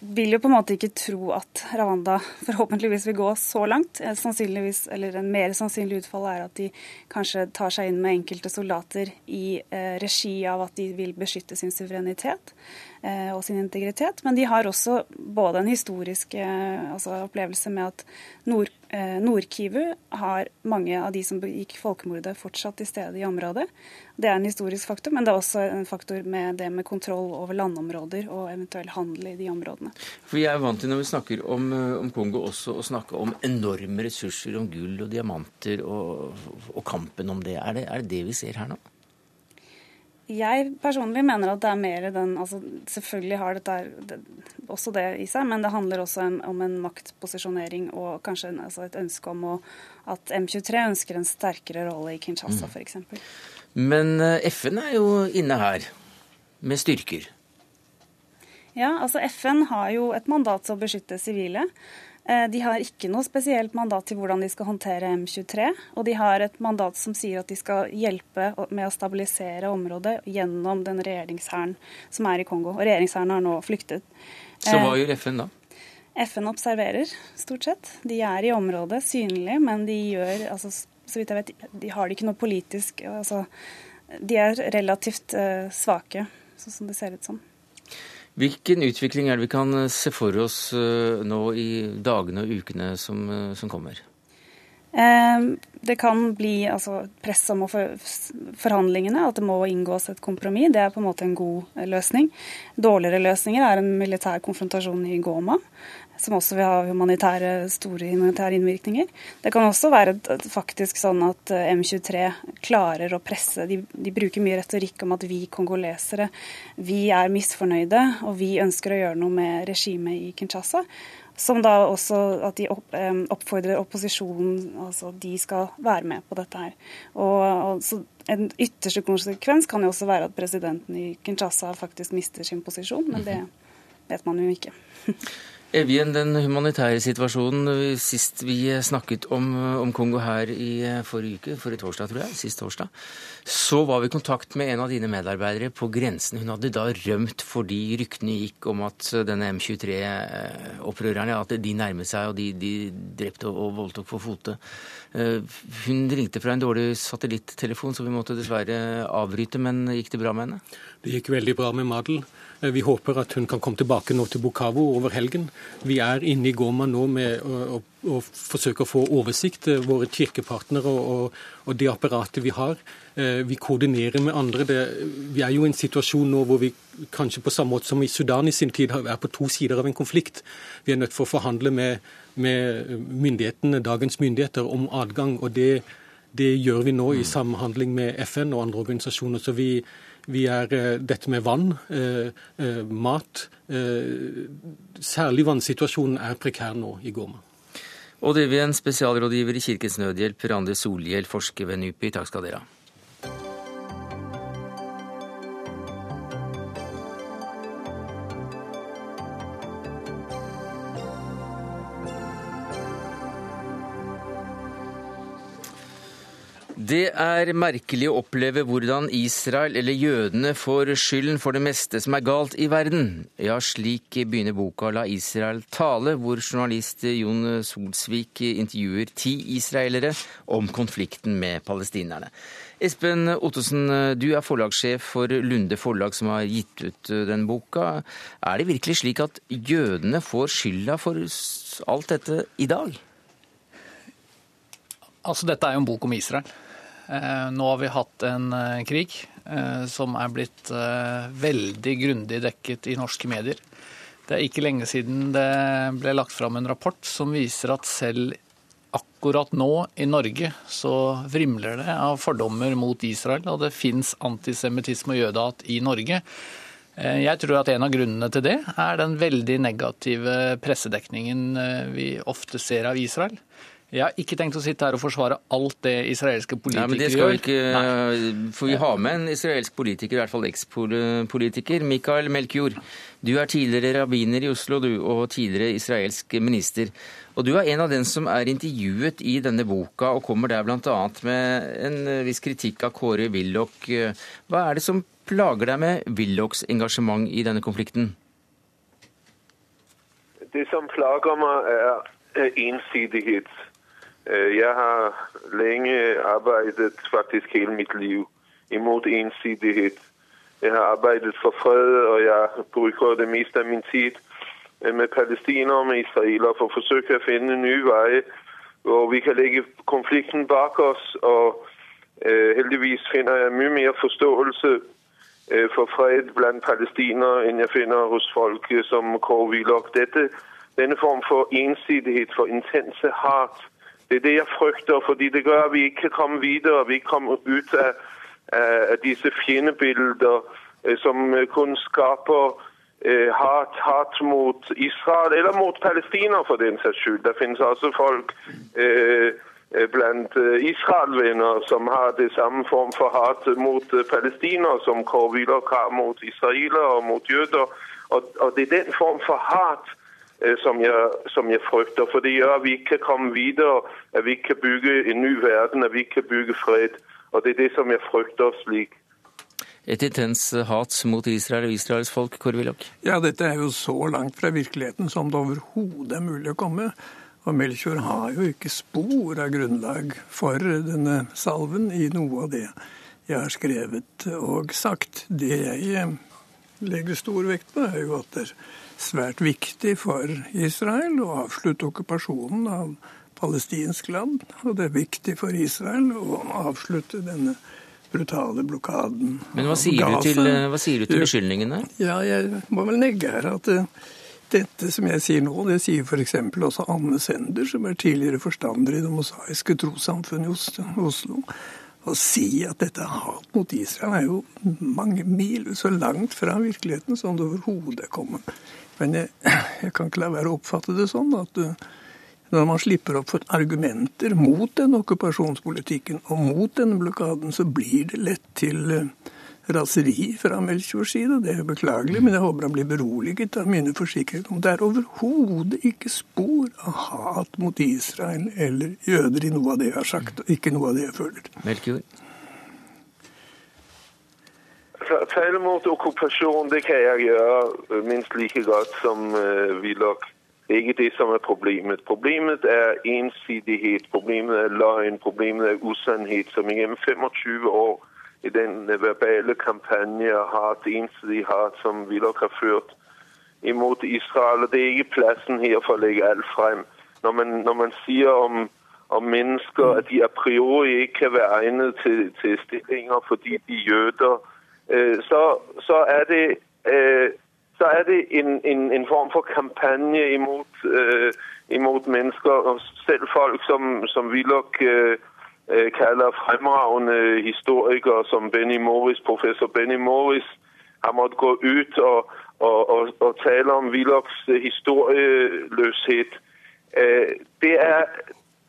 vil jo på en måte ikke tro at Rwanda forhåpentligvis vil gå så langt. Sannsynligvis, eller En mer sannsynlig utfall er at de kanskje tar seg inn med enkelte soldater i eh, regi av at de vil beskytte sin suverenitet. Eh, og sin integritet. Men de har også både en historisk eh, altså opplevelse med at Nord, eh, Nord-Kivu har mange av de som begikk folkemordet, fortsatt til stede i området. Det er en historisk faktor, men det er også en faktor med det med kontroll over landområder og eventuell handel i de områdene. For Jeg er vant til når vi snakker om, om Kongo også å snakke om enorme ressurser, om gull og diamanter og, og kampen om det. Er, det. er det det vi ser her nå? Jeg personlig mener at det er mer den altså Selvfølgelig har dette det, også det i seg, men det handler også om, om en maktposisjonering og kanskje en, altså et ønske om å, at M23 ønsker en sterkere rolle i Kinshasa mm. f.eks. Men eh, FN er jo inne her med styrker? Ja, altså FN har jo et mandat til å beskytte sivile. Eh, de har ikke noe spesielt mandat til hvordan de skal håndtere M23. Og de har et mandat som sier at de skal hjelpe med å stabilisere området gjennom den regjeringshæren som er i Kongo. Og regjeringshæren har nå flyktet. Så hva eh, gjør FN da? FN observerer, stort sett. De er i området, synlige, men de gjør altså, så vidt jeg vet, de har ikke noe politisk altså, De er relativt uh, svake, sånn som det ser ut som. Hvilken utvikling er det vi kan eh, se for oss eh, nå i dagene og ukene som, eh, som kommer? Det kan bli altså, press om forhandlingene, at det må inngås et kompromiss. Det er på en måte en god løsning. Dårligere løsninger er en militær konfrontasjon i Goma som også vil ha humanitære, store humanitære innvirkninger. Det kan også være faktisk sånn at eh, M23 klarer å presse de, de, bruker mye retorikk om at vi kongolesere vi er misfornøyde og vi ønsker å gjøre noe med regimet i Kinshasa. Som da også at de opp, oppfordrer opposisjonen, altså de skal være med på dette her. Og, og så En ytterste konsekvens kan jo også være at presidenten i Kinshasa faktisk mister sin posisjon, men det mhm. vet man jo ikke. Evjen, den humanitære situasjonen. Sist vi snakket om, om, Kongo her i eh, forrige uke, forrige torsdag tror jeg, sist torsdag, så var vi i kontakt med en av dine medarbeidere på grensen. Hun hadde da rømt fordi ryktene gikk om at denne M23-opprørerne at de nærmet seg og de, de drepte og voldtok for fote. Eh, hun ringte fra en dårlig satellittelefon, så vi måtte dessverre avbryte. Men gikk det bra med henne? Det gikk veldig bra med Madel. Eh, vi håper at hun kan komme tilbake nå til Bukavu over helgen. Vi er inne i Goma nå med å, å, å forsøke å få oversikt, eh, våre kirkepartnere og, og, det apparatet vi har. Eh, vi koordinerer med andre. Det, vi er jo i en situasjon nå hvor vi kanskje på samme måte som i Sudan i sin tid er på to sider av en konflikt. Vi er nødt for å forhandle med, med myndighetene, dagens myndigheter om adgang. og det, det gjør vi nå i samhandling med FN og andre organisasjoner. så vi vi er eh, dette med vann, eh, eh, mat. Særlig vannsituasjonen er prekær nå i Goma. Og det vil en spesialrådgiver i Kirkens Nødhjelp, Randi Solhjell, forsker ved NUPI. Takk skal dere ha. Det er merkelig å oppleve hvordan Israel eller jødene får skylden for det meste som er galt i verden. Ja, slik begynner boka La Israel tale, hvor journalist Jon Solsvik intervjuer ti israelere om konflikten med palestinerne. Espen Ottosen, du er forlagssjef for Lunde forlag, som har gitt ut den boka. Er det virkelig slik at jødene får skylda for alt dette i dag? Altså, dette er jo en bok om Israel. Eh, nå har vi hatt en eh, krig eh, som er blitt veldig grundig dekket i norske medier. Det er ikke lenge siden det ble lagt fram en rapport som viser at selv akkurat nå i Norge så vrimler det av fordommer mot Israel, og det fins antisemittisme og jødehat i Norge. Jeg tror at en av grunnene til det er den veldig negative pressedekningen vi ofte ser av Israel. Jeg har ikke tenkt å sitte her og forsvare alt det israelske politikere gjør. Nei, men det skal vi ikke, For vi har med en israelsk politiker, i hvert fall ekspolitiker. Mikael Melkjord, du er tidligere rabbiner i Oslo du, og tidligere israelsk minister. Og du er en av dem som er intervjuet i denne boka, og kommer der bl.a. med en viss kritikk av Kåre Willoch. Hva er det som plager deg med Willochs engasjement i denne konflikten? Det som plager meg, er ensidighet. Øh, jeg har lenge arbeidet, faktisk hele mitt liv, imot ensidighet. Jeg har arbeidet for fred, og jeg bruker det meste av min tid øh, med palestinere og med israelere for å forsøke å finne nye veier hvor vi kan legge konflikten bak oss. Og uh, heldigvis finner jeg mye mer forståelse for fred blant palestinere enn jeg finner hos folk som Kåre Willoch. Denne form for ensidighet, for intense hat, det er det jeg frykter, fordi det gjør at vi ikke kommer videre. Vi kommer ut av, av disse fiendebilder eh, som kun skaper eh, hat, hat, mot Israel, eller mot Palestina for den saks skyld. Det finnes også folk eh, blant Israel-venner som har det samme form for hat mot Palestina som Kåre Willoch har mot israelere og mot jøder. Og, og det er den form for hat som jeg, som jeg, frykter. For det gjør at vi ikke kommer videre, at vi ikke bygger en ny verden, at vi ikke bygger fred. Og Det er det som jeg frykter slik. Et intens hat mot Israel og Israels folk, Kåre Willoch? Ja, dette er jo så langt fra virkeligheten som det overhodet er mulig å komme. Og Melchior har jo ikke spor av grunnlag for denne salven i noe av det jeg har skrevet og sagt. Det jeg legger stor vekt på, er jo at det er svært viktig for Israel å avslutte okkupasjonen av palestinsk land, og det er viktig for Israel å avslutte denne brutale blokaden. Men hva sier, du til, hva sier du til beskyldningene? Ja, Jeg må vel negge her at det, dette som jeg sier nå, det sier f.eks. også Anne Sender, som er tidligere forstander i Det mosaiske trossamfunn i Oslo. Å si at dette er hat mot Israel, er jo mange mil så langt fra virkeligheten som det overhodet er kommet. Men jeg, jeg, kan ikke la være å oppfatte det sånn at når man slipper opp for argumenter mot den okkupasjonspolitikken og mot denne blokaden, så blir det lett til uh, raseri fra Melchiors side. Det er beklagelig, men jeg håper han blir beroliget av mine forsikringer det er overhodet ikke spor av hat mot Israel eller jøder i noe av det jeg har sagt, og ikke noe av det jeg føler. Melchior? Tale mot okkupasjon det kan jeg gjøre minst like godt som uh, Willoch. Det er ikke det som er problemet. Problemet er ensidighet, problemet er løgn, problemet er usannhet, som gjennom 25 år i den verbale kampanje hat, ensidig hat som Willoch har ført imot Israel. Det er ikke plassen her for å legge alt frem. Når man, når man sier om, om, mennesker at de a priori ikke kan være egnet til, til stillinger fordi de er jøder, så, så, er det, øh, så er det en, en, en, form for kampanje imot, øh, imot mennesker, og selv folk som, som Willoch Øh, kaller fremragende historikere som Benny Morris, professor Benny Morris, har måttet gå ut og, og, og, og tale om Willochs øh, historieløshet. Øh, det er,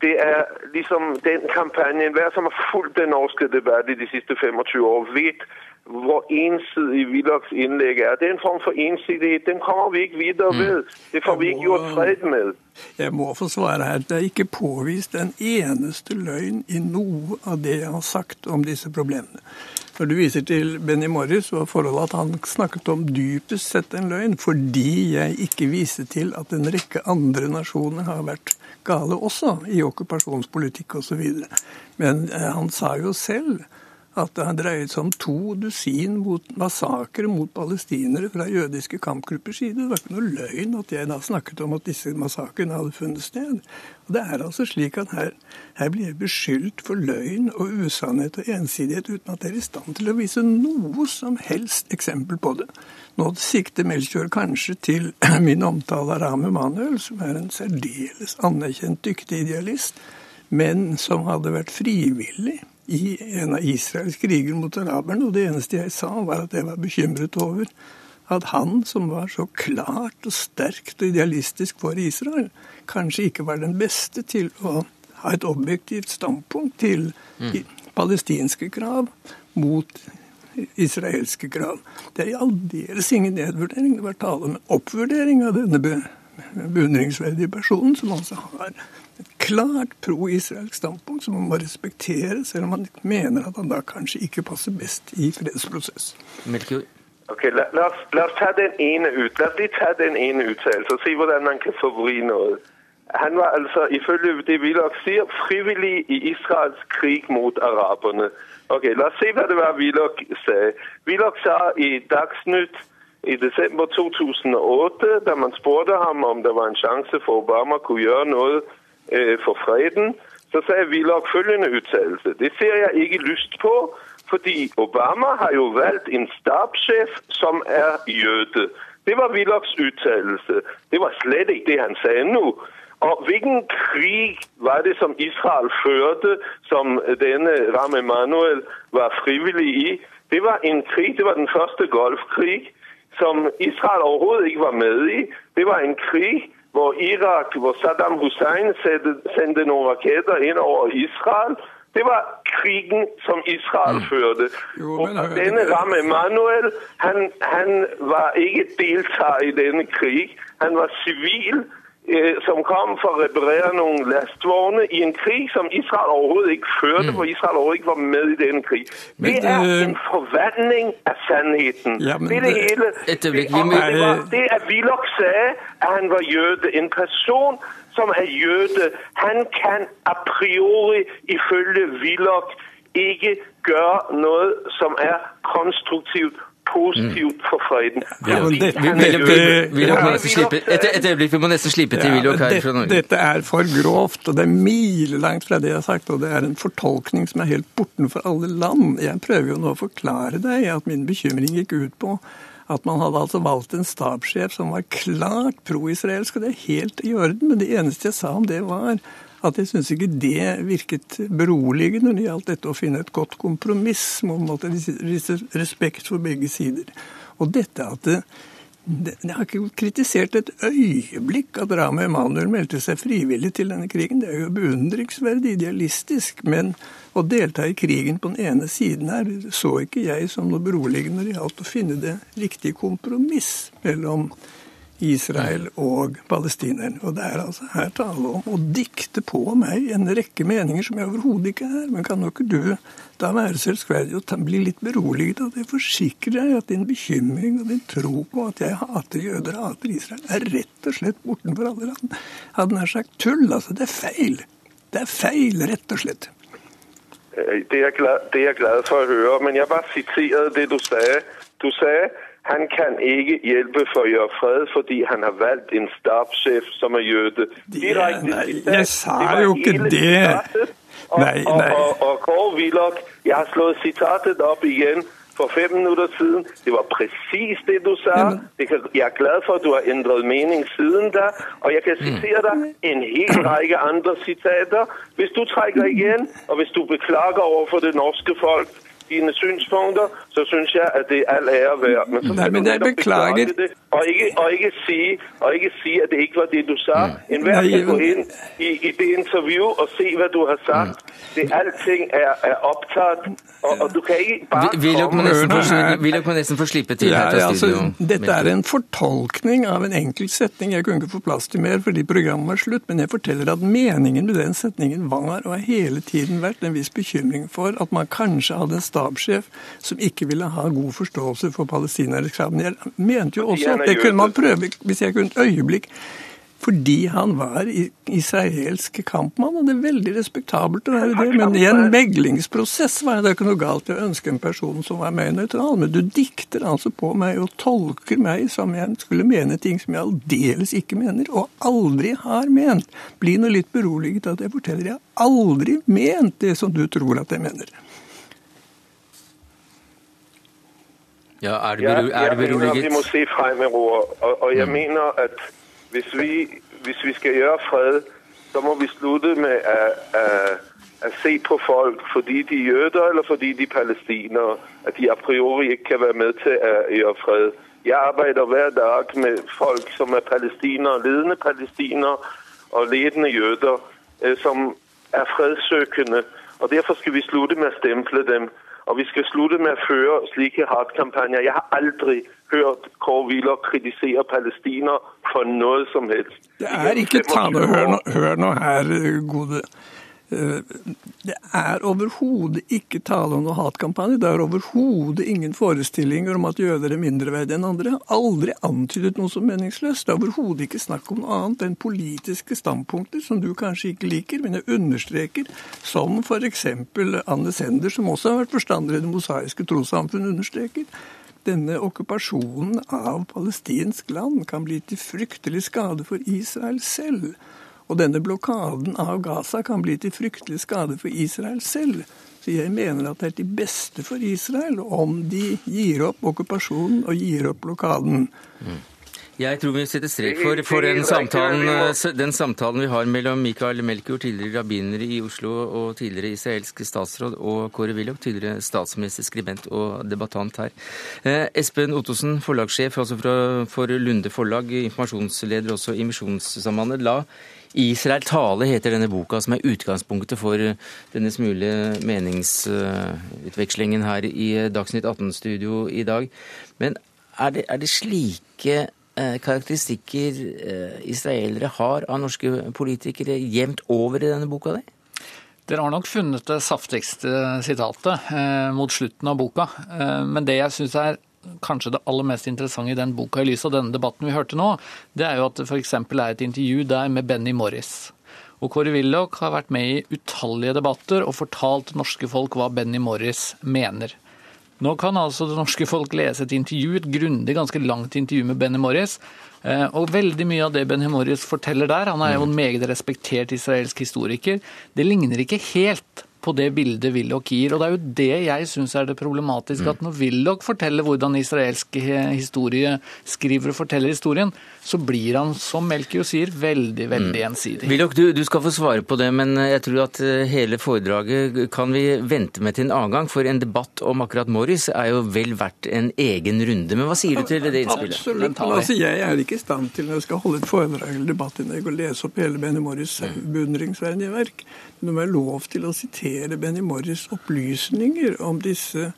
det er liksom den kampanjen Hver som har fulgt den norske debatt i de siste 25 år, vet hvor ensidig Willochs innlegg er. Det er en form for ensidighet. Den kommer vi ikke videre med. ved. Det får vi ikke gjort fred med. Jeg må få svare her. Det er ikke påvist en eneste løgn i noe av det jeg har sagt om disse problemene. Når du viser til Benny Morris, var forholdet at han snakket om dypest sett en løgn, fordi jeg ikke viste til at en rekke andre nasjoner har vært gale også, i okkupasjonspolitikk osv. Men eh, han sa jo selv at det har dreiet seg om to dusin mot massakre mot palestinere fra jødiske kampgruppers side. Det var ikke noe løgn at jeg da snakket om at disse massakrene hadde funnet sted. Og Det er altså slik at her, her blir jeg beskyldt for løgn og usannhet og ensidighet uten at jeg er i stand til å vise noe som helst eksempel på det. Nå sikter Melchior kanskje til min omtale av Rahm Emanuel, som er en særdeles anerkjent dyktig idealist, men som hadde vært frivillig i en av Israels kriger mot araberne. Og det eneste jeg sa, var at jeg var bekymret over at han, som var så klart og sterkt og idealistisk for Israel, kanskje ikke var den beste til å ha et objektivt standpunkt til mm. palestinske krav mot israelske krav. Det er aldeles ingen nedvurdering. Det var tale om en oppvurdering av denne beundringsverdige personen, som altså har et klart pro-israelsk standpunkt som man må respektere, selv om man mener at han da kanskje ikke passer best i fredsprosess. Ok, la, la, oss, la, oss, ta den ene ut. La oss lige ta den ene uttalelsen og se hvordan han kan forvri noe. Han var altså, ifølge det Willoch sier, frivillig i Israels krig mot araberne. Ok, La oss se hva det var Willoch sa. Willoch sa i Dagsnytt i desember 2008, da man spurte ham om det var en sjanse for Obama kunne gjøre noe for freden, så sa Willoch følgende uttalelse. Det ser jeg ikke lyst på, fordi Obama har jo valgt en stabssjef som er jøde. Det var Willochs uttalelse. Det var slett ikke det han sa nå. Og hvilken krig var det som Israel førte, som denne Ram Emanuel var frivillig i? Det var en krig, det var den første Golfkrig, som Israel overhodet ikke var med i. Det var en krig hvor Irak, hvor Saddam Hussein sendte noen raketter inn over Israel. Det var krigen som Israel mm. førte. Jo, og denne Ram Emanuel han, han var ikke deltaker i denne krig. Han var sivil som kom for å reparere noen lastvogner i en krig som Israel overhodet ikke førte, mm. for Israel overhodet ikke var med i denne krig. Men, det er en forvandling av sannheten. Ja, det er det hele. Det, det, var, det at Willoch sa, at han var jøde. En person som er jøde, han kan a priori ifølge Willoch ikke gjøre noe som er konstruktivt positivt for freden. Ja, det- vil- Willoch må nesten slippe Et et øyeblikk, vi må nesten slippe til Willoch her fra Norge. Dette er for grovt, og det er milelangt fra det jeg har sagt. Og det er en fortolkning som er helt bortenfor alle land. Jeg prøver jo nå å forklare deg at min bekymring gikk ut på at man hadde altså valgt en stabssjef som var klart pro-israelsk, og det er helt i orden. Men det eneste jeg sa om det, var at jeg syns ikke det virket beroligende når det gjaldt dette å finne et godt kompromiss en respekt for begge sider. Og dette at det, Jeg har ikke kritisert et øyeblikk at Rama Emanuel meldte seg frivillig til denne krigen. Det er jo beundringsverdig idealistisk. Men å delta i krigen på den ene siden her så ikke jeg som noe beroligende når det gjaldt å finne det riktige kompromiss mellom Israel og palestinerne. Og det er altså her tale om å dikte på meg en rekke meninger som jeg overhodet ikke er. Men kan nå ikke du da være selvskverdig og bli litt beroliget av det? forsikrer deg at din bekymring og din tro på at jeg hater jøder og hater Israel, er rett og slett bortenfor alle land. Hadde nær sagt tull. Altså, det er feil. Det er feil, rett og slett. Øh, Det er, jeg glad, det er glad for å høre, men jeg bare siterte det, du sa. Du sagde, han kan ikke hjelpe for å gjøre fred, fordi han har valgt en stabssjef som er jøde. Direkte nei, jeg sa jo ikke det. Nei, nei. og, og Kåre Willoch, jeg har slået citatet opp igjen for fem minutter siden. Det var præcis det, du sa. Kan, jeg er glad for, at du har ændret mening siden da. Og jeg kan sitere deg en hel række andre citater. Hvis du trekker igjen, og hvis du beklager over for det norske folk, dine synspunkter, så synes jeg, at det er all ære værd. Men så Nei, men jeg beklager. Det, og, ikke, og, ikke si, og ikke si at det ikke var det, du sa. En hver Nej, kan gå inn i, i det interview og se, hva du har sagt. Det allting er, er opptatt, og, og du kan ikke bare Vil Willoch må må nesten få slippe til her Ja, fra altså, studio. dette er en fortolkning av en enkelt setning. Jeg kunne ikke få plass til mer fordi programmet var slutt, men jeg forteller at meningen med den setningen var og har hele tiden vært en viss bekymring for at man kanskje hadde en stabssjef som ikke ville ha god forståelse for palestinernes krav. Men jeg mente jo også at det kunne man prøve, hvis jeg kunne et øyeblikk fordi han var israelsk kampmann, og det er veldig respektabelt å være det. Men i en meglingsprosess var det ikke noe galt i å ønske en person som var mer nøytral. Men du dikter altså på meg og tolker meg som jeg skulle mene ting som jeg aldeles ikke mener, og aldri har ment. Bli nå litt beroliget at jeg forteller jeg aldri ment det som du tror at jeg mener. Ja, er du, Jeg, er du mener, vi beroliget? må se fremover, og, og jeg mener, at hvis vi, hvis vi skal gjøre fred, så må vi slutte med å, at se på folk, fordi de er jøder, eller fordi de er palestinere, at de a priori ikke kan være med til å gjøre fred. Jeg arbeider hver dag med folk, som er palestinere, ledende palestinere og ledende jøder, øh, som er fredssøkende. Og derfor skal vi slutte med å stemple dem. Og vi skal slutte med å føre slike hatkampanjer. Jeg har aldri hørt Kåre Willoch kritisere palestiner for noe som helst. Det er ikke tale Hør nå, hør nå her, gode. Det er overhodet ikke tale om noe hatkampanje. Det er overhodet ingen forestillinger om at jøder er mindreverdige enn andre. Aldri antydet noe som meningsløst. Det er overhodet ikke snakk om noe annet enn politiske standpunkter som du kanskje ikke liker, men jeg understreker, som f.eks. Anne Sender, som også har vært forstander i det mosaiske trossamfunn, understreker. Denne okkupasjonen av palestinsk land kan bli til fryktelig skade for Israel selv. Og denne blokaden av Gaza kan bli til fryktelig skade for Israel selv. Så jeg mener at det er til beste for Israel om de gir opp okkupasjonen og gir opp blokaden. Jeg tror vi setter strek for, for den, samtalen, eh, den samtalen vi har mellom Mikael Melkjord, tidligere rabbiner i Oslo og tidligere israelsk statsråd, og Kåre Willoch, tidligere statsminister, skribent og debattant her. Eh, Espen Ottosen, forlagssjef altså fra, for Lunde forlag, informasjonsleder også i Misjonssambandet. La Israel tale heter denne boka, som er utgangspunktet for eh, denne smule meningsutvekslingen her i Dagsnytt 18-studio i dag. Men er det, er det slike karakteristikker eh, israelere har av norske politikere jevnt over i denne boka di? Dere har nok funnet det saftigste sitatet eh, mot slutten av boka. Eh, men det jeg syns er kanskje det aller mest interessante i den boka i lys av denne debatten vi hørte nå, det er jo at det f.eks. er et intervju der med Benny Morris. Og Kåre Willoch har vært med i utallige debatter og fortalt norske folk hva Benny Morris mener. Nå kan altså det norske folk lese et intervju, et grundig, ganske langt intervju med Benny Morris. Eh, og veldig mye av det Benny Morris forteller der, han er jo en meget respektert israelsk historiker, det ligner ikke helt på det bildet Willoch gir. Og det er jo det jeg syns er det problematiske. At når Willoch forteller hvordan israelsk og forteller historien, så blir han, som Melchior sier, veldig, veldig ensidig. Willoch, du, du skal få svare på det, men jeg tror at eh, hele foredraget kan vi vente med til en annen gang. For en debatt om akkurat Morris er jo vel verdt en egen runde. Men hva sier du til det innspillet? Absolutt. Men altså, jeg er ikke i stand til når jeg skal holde et foredrag eller debattinnlegg og lese opp hele Benny Morris' beundringsverdige verk. Men det må være lov til å sitere Benny Morris' opplysninger om disse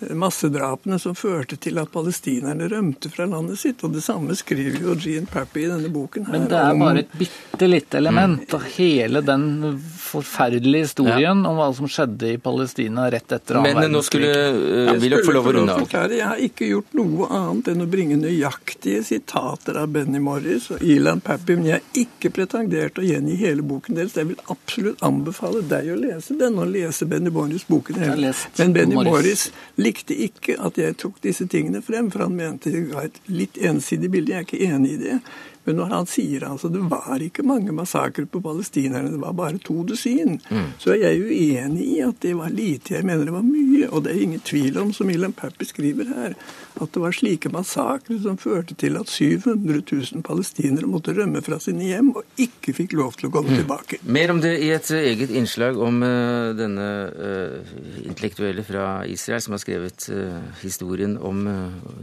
massedrapene som førte til at palestinerne rømte fra landet sitt. Og det samme skriver jo Jean Pappy i denne boken. her. Men det er bare et bitte lite element av hele den forferdelige historien om hva som skjedde i Palestina rett etter annen Men nå skulle uh, Jeg Willoch få lov å runde av. Jeg har ikke gjort noe annet enn å bringe nøyaktige sitater av Benny Morris og Ilan Pappy, men jeg har ikke pretendert å gjengi hele boken deres. Jeg vil absolutt anbefale deg å lese den, og lese Benny Morris' boken. har lest Men Benny Morris. Likte ikke at jeg tok disse tingene frem, for han mente det ga et litt ensidig bilde. Jeg er ikke enig i det. Men når han sier altså det var ikke mange massakrer på palestinerne, det var bare to dusin, så er jeg uenig i at det var lite. Jeg mener det var mye. Og det er ingen tvil om, som Ilan Pappy skriver her, at det var slike massakrer som førte til at 700 000 palestinere måtte rømme fra sine hjem og ikke fikk lov til å komme tilbake. Mer om det i et eget innslag om uh, denne uh, intellektuelle fra Israel som har skrevet uh, historien om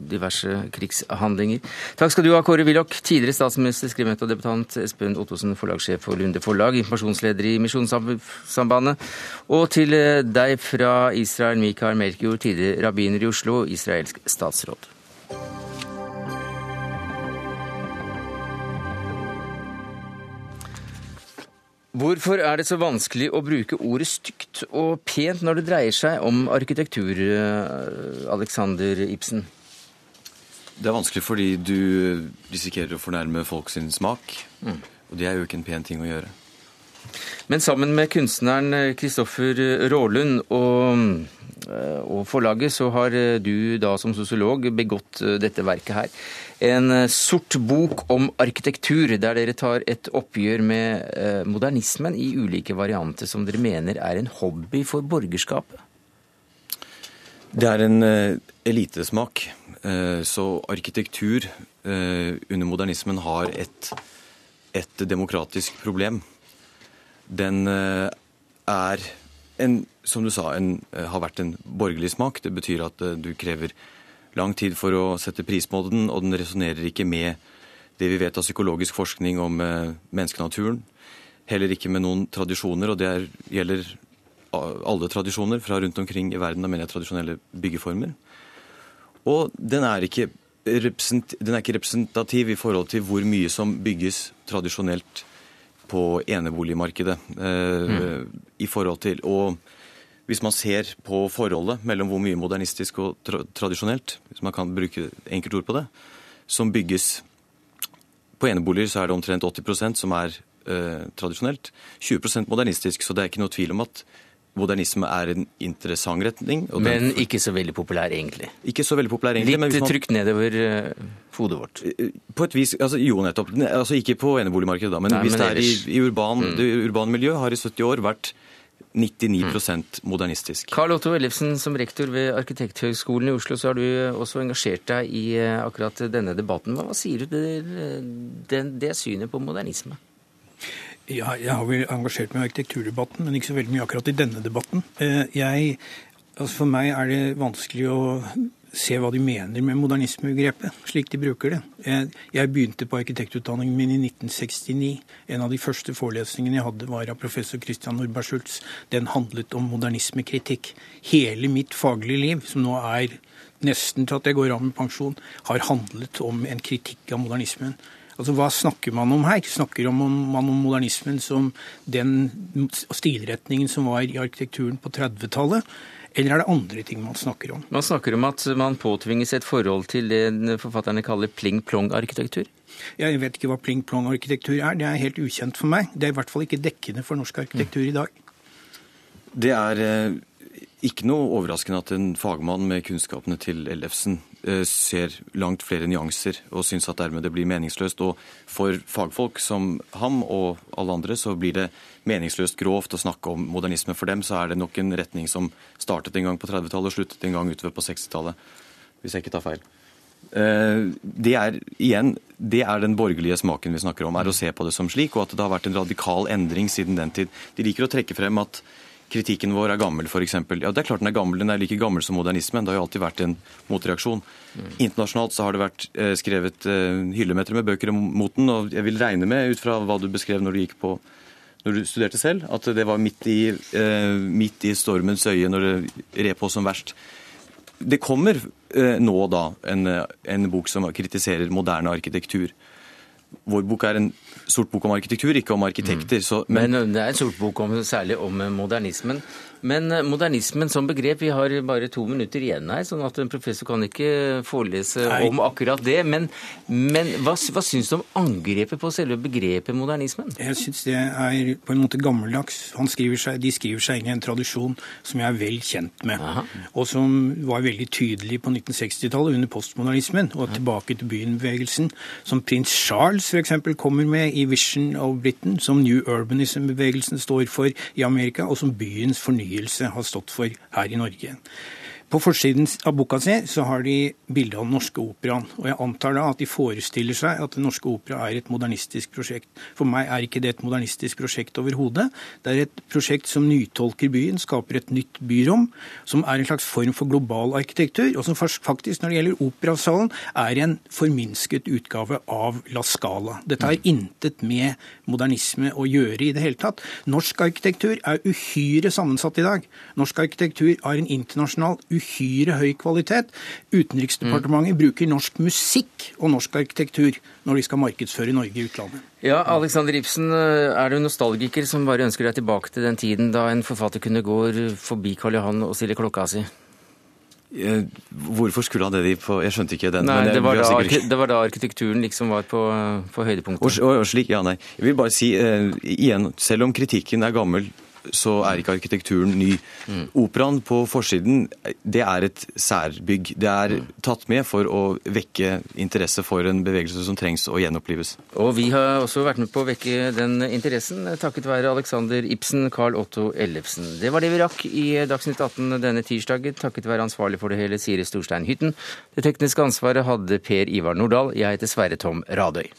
diverse krigshandlinger. Takk skal du ha, Kåre Willoch, tidligere statsminister, skribent og Espen Ottosen, forlagssjef for Lunde Forlag, informasjonsleder i Misjonssambandet, og til eh, deg fra Israel, Mikael Melchior, tidligere rabbiner i Oslo, israelsk statsråd. Hvorfor er det så vanskelig å bruke ordet stygt og pent når det dreier seg om arkitektur, eh, Alexander Ibsen? Det er vanskelig fordi du risikerer å fornærme folk sin smak. Og det er jo ikke en pen ting å gjøre. Men sammen med kunstneren Kristoffer Rålund og, eh, og forlaget, så har eh, du da som sosiolog begått eh, dette verket her. En eh, sort bok om arkitektur, der dere tar et oppgjør med eh, modernismen i ulike varianter som dere mener er en hobby for borgerskapet. Det er en eh, elitesmak. Eh, så arkitektur eh, under modernismen har et, et demokratisk problem. Den eh, er en, som du sa, en, har vært en borgerlig smak. Det betyr at du krever lang tid for å sette pris på den, og den resonnerer ikke med det vi vet av psykologisk forskning om menneskenaturen. Heller ikke med noen tradisjoner, og det er, gjelder alle tradisjoner fra rundt omkring i verden, da mener jeg tradisjonelle byggeformer. Og den er, ikke den er ikke representativ i forhold til hvor mye som bygges tradisjonelt på eneboligmarkedet. Mm. I forhold til, og hvis man ser på forholdet mellom hvor mye modernistisk og tra tradisjonelt, hvis man kan bruke enkeltord på det, som bygges på eneboliger, så er det omtrent 80% som er eh, tradisjonelt. 20% modernistisk, så det er ikke noe tvil om at modernisme er en interessant retning. og den- Men ikke så veldig populær, egentlig. ikke så veldig populær egentlig. Litt man- trykt nedover eh, hodet vårt. På et vis, altså Jo, nettopp. Altså Ikke på eneboligmarkedet, da, men Nei, hvis men det er i, ellers. i urban, Mm. det urbane miljø, har i 70 år vært 99% modernistisk. Karl Otto Ellefsen, som rektor ved Arkitekthøgskolen i Oslo, så har du også engasjert deg i eh, akkurat denne debatten. Hva sier du til det, det, det synet på modernisme? Ja, jeg har vel engasjert meg i arkitekturdebatten, men ikke så veldig mye akkurat i denne debatten. Eh, Jeg, altså for meg er det vanskelig å se hva de mener med modernismebegrepet, slik de bruker det. Jeg, jeg begynte på arkitektutdanningen min i 1969. En av de første forelesningene jeg hadde, var av professor Christian Nordberg Schultz. Den handlet om modernismekritikk. Hele mitt faglige liv, som nå er nesten til at jeg går av med pensjon, har handlet om en kritikk av modernismen. Altså, Hva snakker man om her? Snakker om, om, man om modernismen som den stilretningen som var i arkitekturen på 30-tallet? Eller er det andre ting man snakker om? Man snakker om at man påtvinges et forhold til det forfatterne kaller pling-plong-arkitektur. Jeg vet ikke hva pling-plong-arkitektur er. Det er helt ukjent for meg. Det er i hvert fall ikke dekkende for norsk arkitektur i dag. Det er eh, ikke noe overraskende at en fagmann med kunnskapene til Ellefsen eh, ser langt flere nyanser og syns at dermed det blir meningsløst. Og for fagfolk som ham og alle andre så blir det meningsløst grovt å snakke om modernisme. For dem så er det nok en retning som startet en gang på 30-tallet og sluttet en gang utover på 60-tallet, hvis jeg ikke tar feil. Eh, det er igjen, det er den borgerlige smaken vi snakker om, er å se på det som slik, og at det har vært en radikal endring siden den tid. De liker å trekke frem at kritikken vår er gammel, f.eks. Ja, det er klart den er gammel. Den er like gammel som modernismen. Det har jo alltid vært en motreaksjon. Mm. Internasjonalt så har det vært eh, skrevet eh, hyllemeter med bøker mot den, og jeg vil regne med, ut fra hva du beskrev når du gikk på når du studerte selv, at det var midt i, eh, midt i stormens øye når det red på som verst. Det kommer nå da en, en bok som kritiserer moderne arkitektur. Vår bok er en sort bok om arkitektur, ikke om arkitekter. Så, men, men, det er en sort bok om, særlig om modernismen. Men eh, modernismen som begrep, vi har bare to minutter igjen her, sånn at en professor kan ikke forelese Nei. om akkurat det. Men, men hva, hva syns du om angrepet på selve begrepet modernismen? Jeg syns det er på en måte gammeldags. Skriver seg, de skriver seg inn i en tradisjon som jeg er vel kjent med, Aha. og som var veldig tydelig på 1960-tallet under postmodernismen, og tilbake til byen-bevegelsen, som prins Charles f.eks. kommer med i Vision of Britain, som New Urbanism-bevegelsen står for i Amerika, og som byens fornyelse fornyelse har stått for her i Norge. På forsiden av boka si så har de bilde av Den norske operaen. Og jeg antar da at de forestiller seg at Den norske opera er et modernistisk prosjekt. For meg er ikke det et modernistisk prosjekt overhodet. Det er et prosjekt som nytolker byen, skaper et nytt byrom, som er en slags form for global arkitektur, og som faktisk, når det gjelder operasalen, er en forminsket utgave av La Scala. Dette har intet med modernisme å gjøre i det hele tatt. Norsk arkitektur er uhyre sammensatt i dag. Norsk arkitektur har en internasjonal uhyre høy kvalitet. Utenriksdepartementet mm. bruker norsk musikk og norsk arkitektur når de skal markedsføre Norge i utlandet. Ja, Alexander Ibsen, er du nostalgiker som bare ønsker deg tilbake til den tiden da en forfatter kunne gå forbi Karl Johan og stille klokka si? Eh, hvorfor skulle han det? på Jeg skjønte ikke den. Nei, det var, da, det, var da, arkitekturen liksom var på, på høydepunktet. Og, og, og, slik, ja, nei. Jeg vil bare si uh, igjen, selv om kritikken er gammel, så er ikke arkitekturen ny. Mm. Operaen på forsiden det er et særbygg. Det er mm. tatt med for å vekke interesse for en bevegelse som trengs å gjenopplives. Og vi har også vært med på å vekke den interessen, takket være Alexander Ibsen, Carl Otto Ellefsen. Det var det vi rakk i Dagsnytt 18 denne tirsdagen, takket være ansvarlig for det hele Siri Storstein Hytten. Det tekniske ansvaret hadde Per Ivar Nordahl. Jeg heter Sverre Tom Radøy.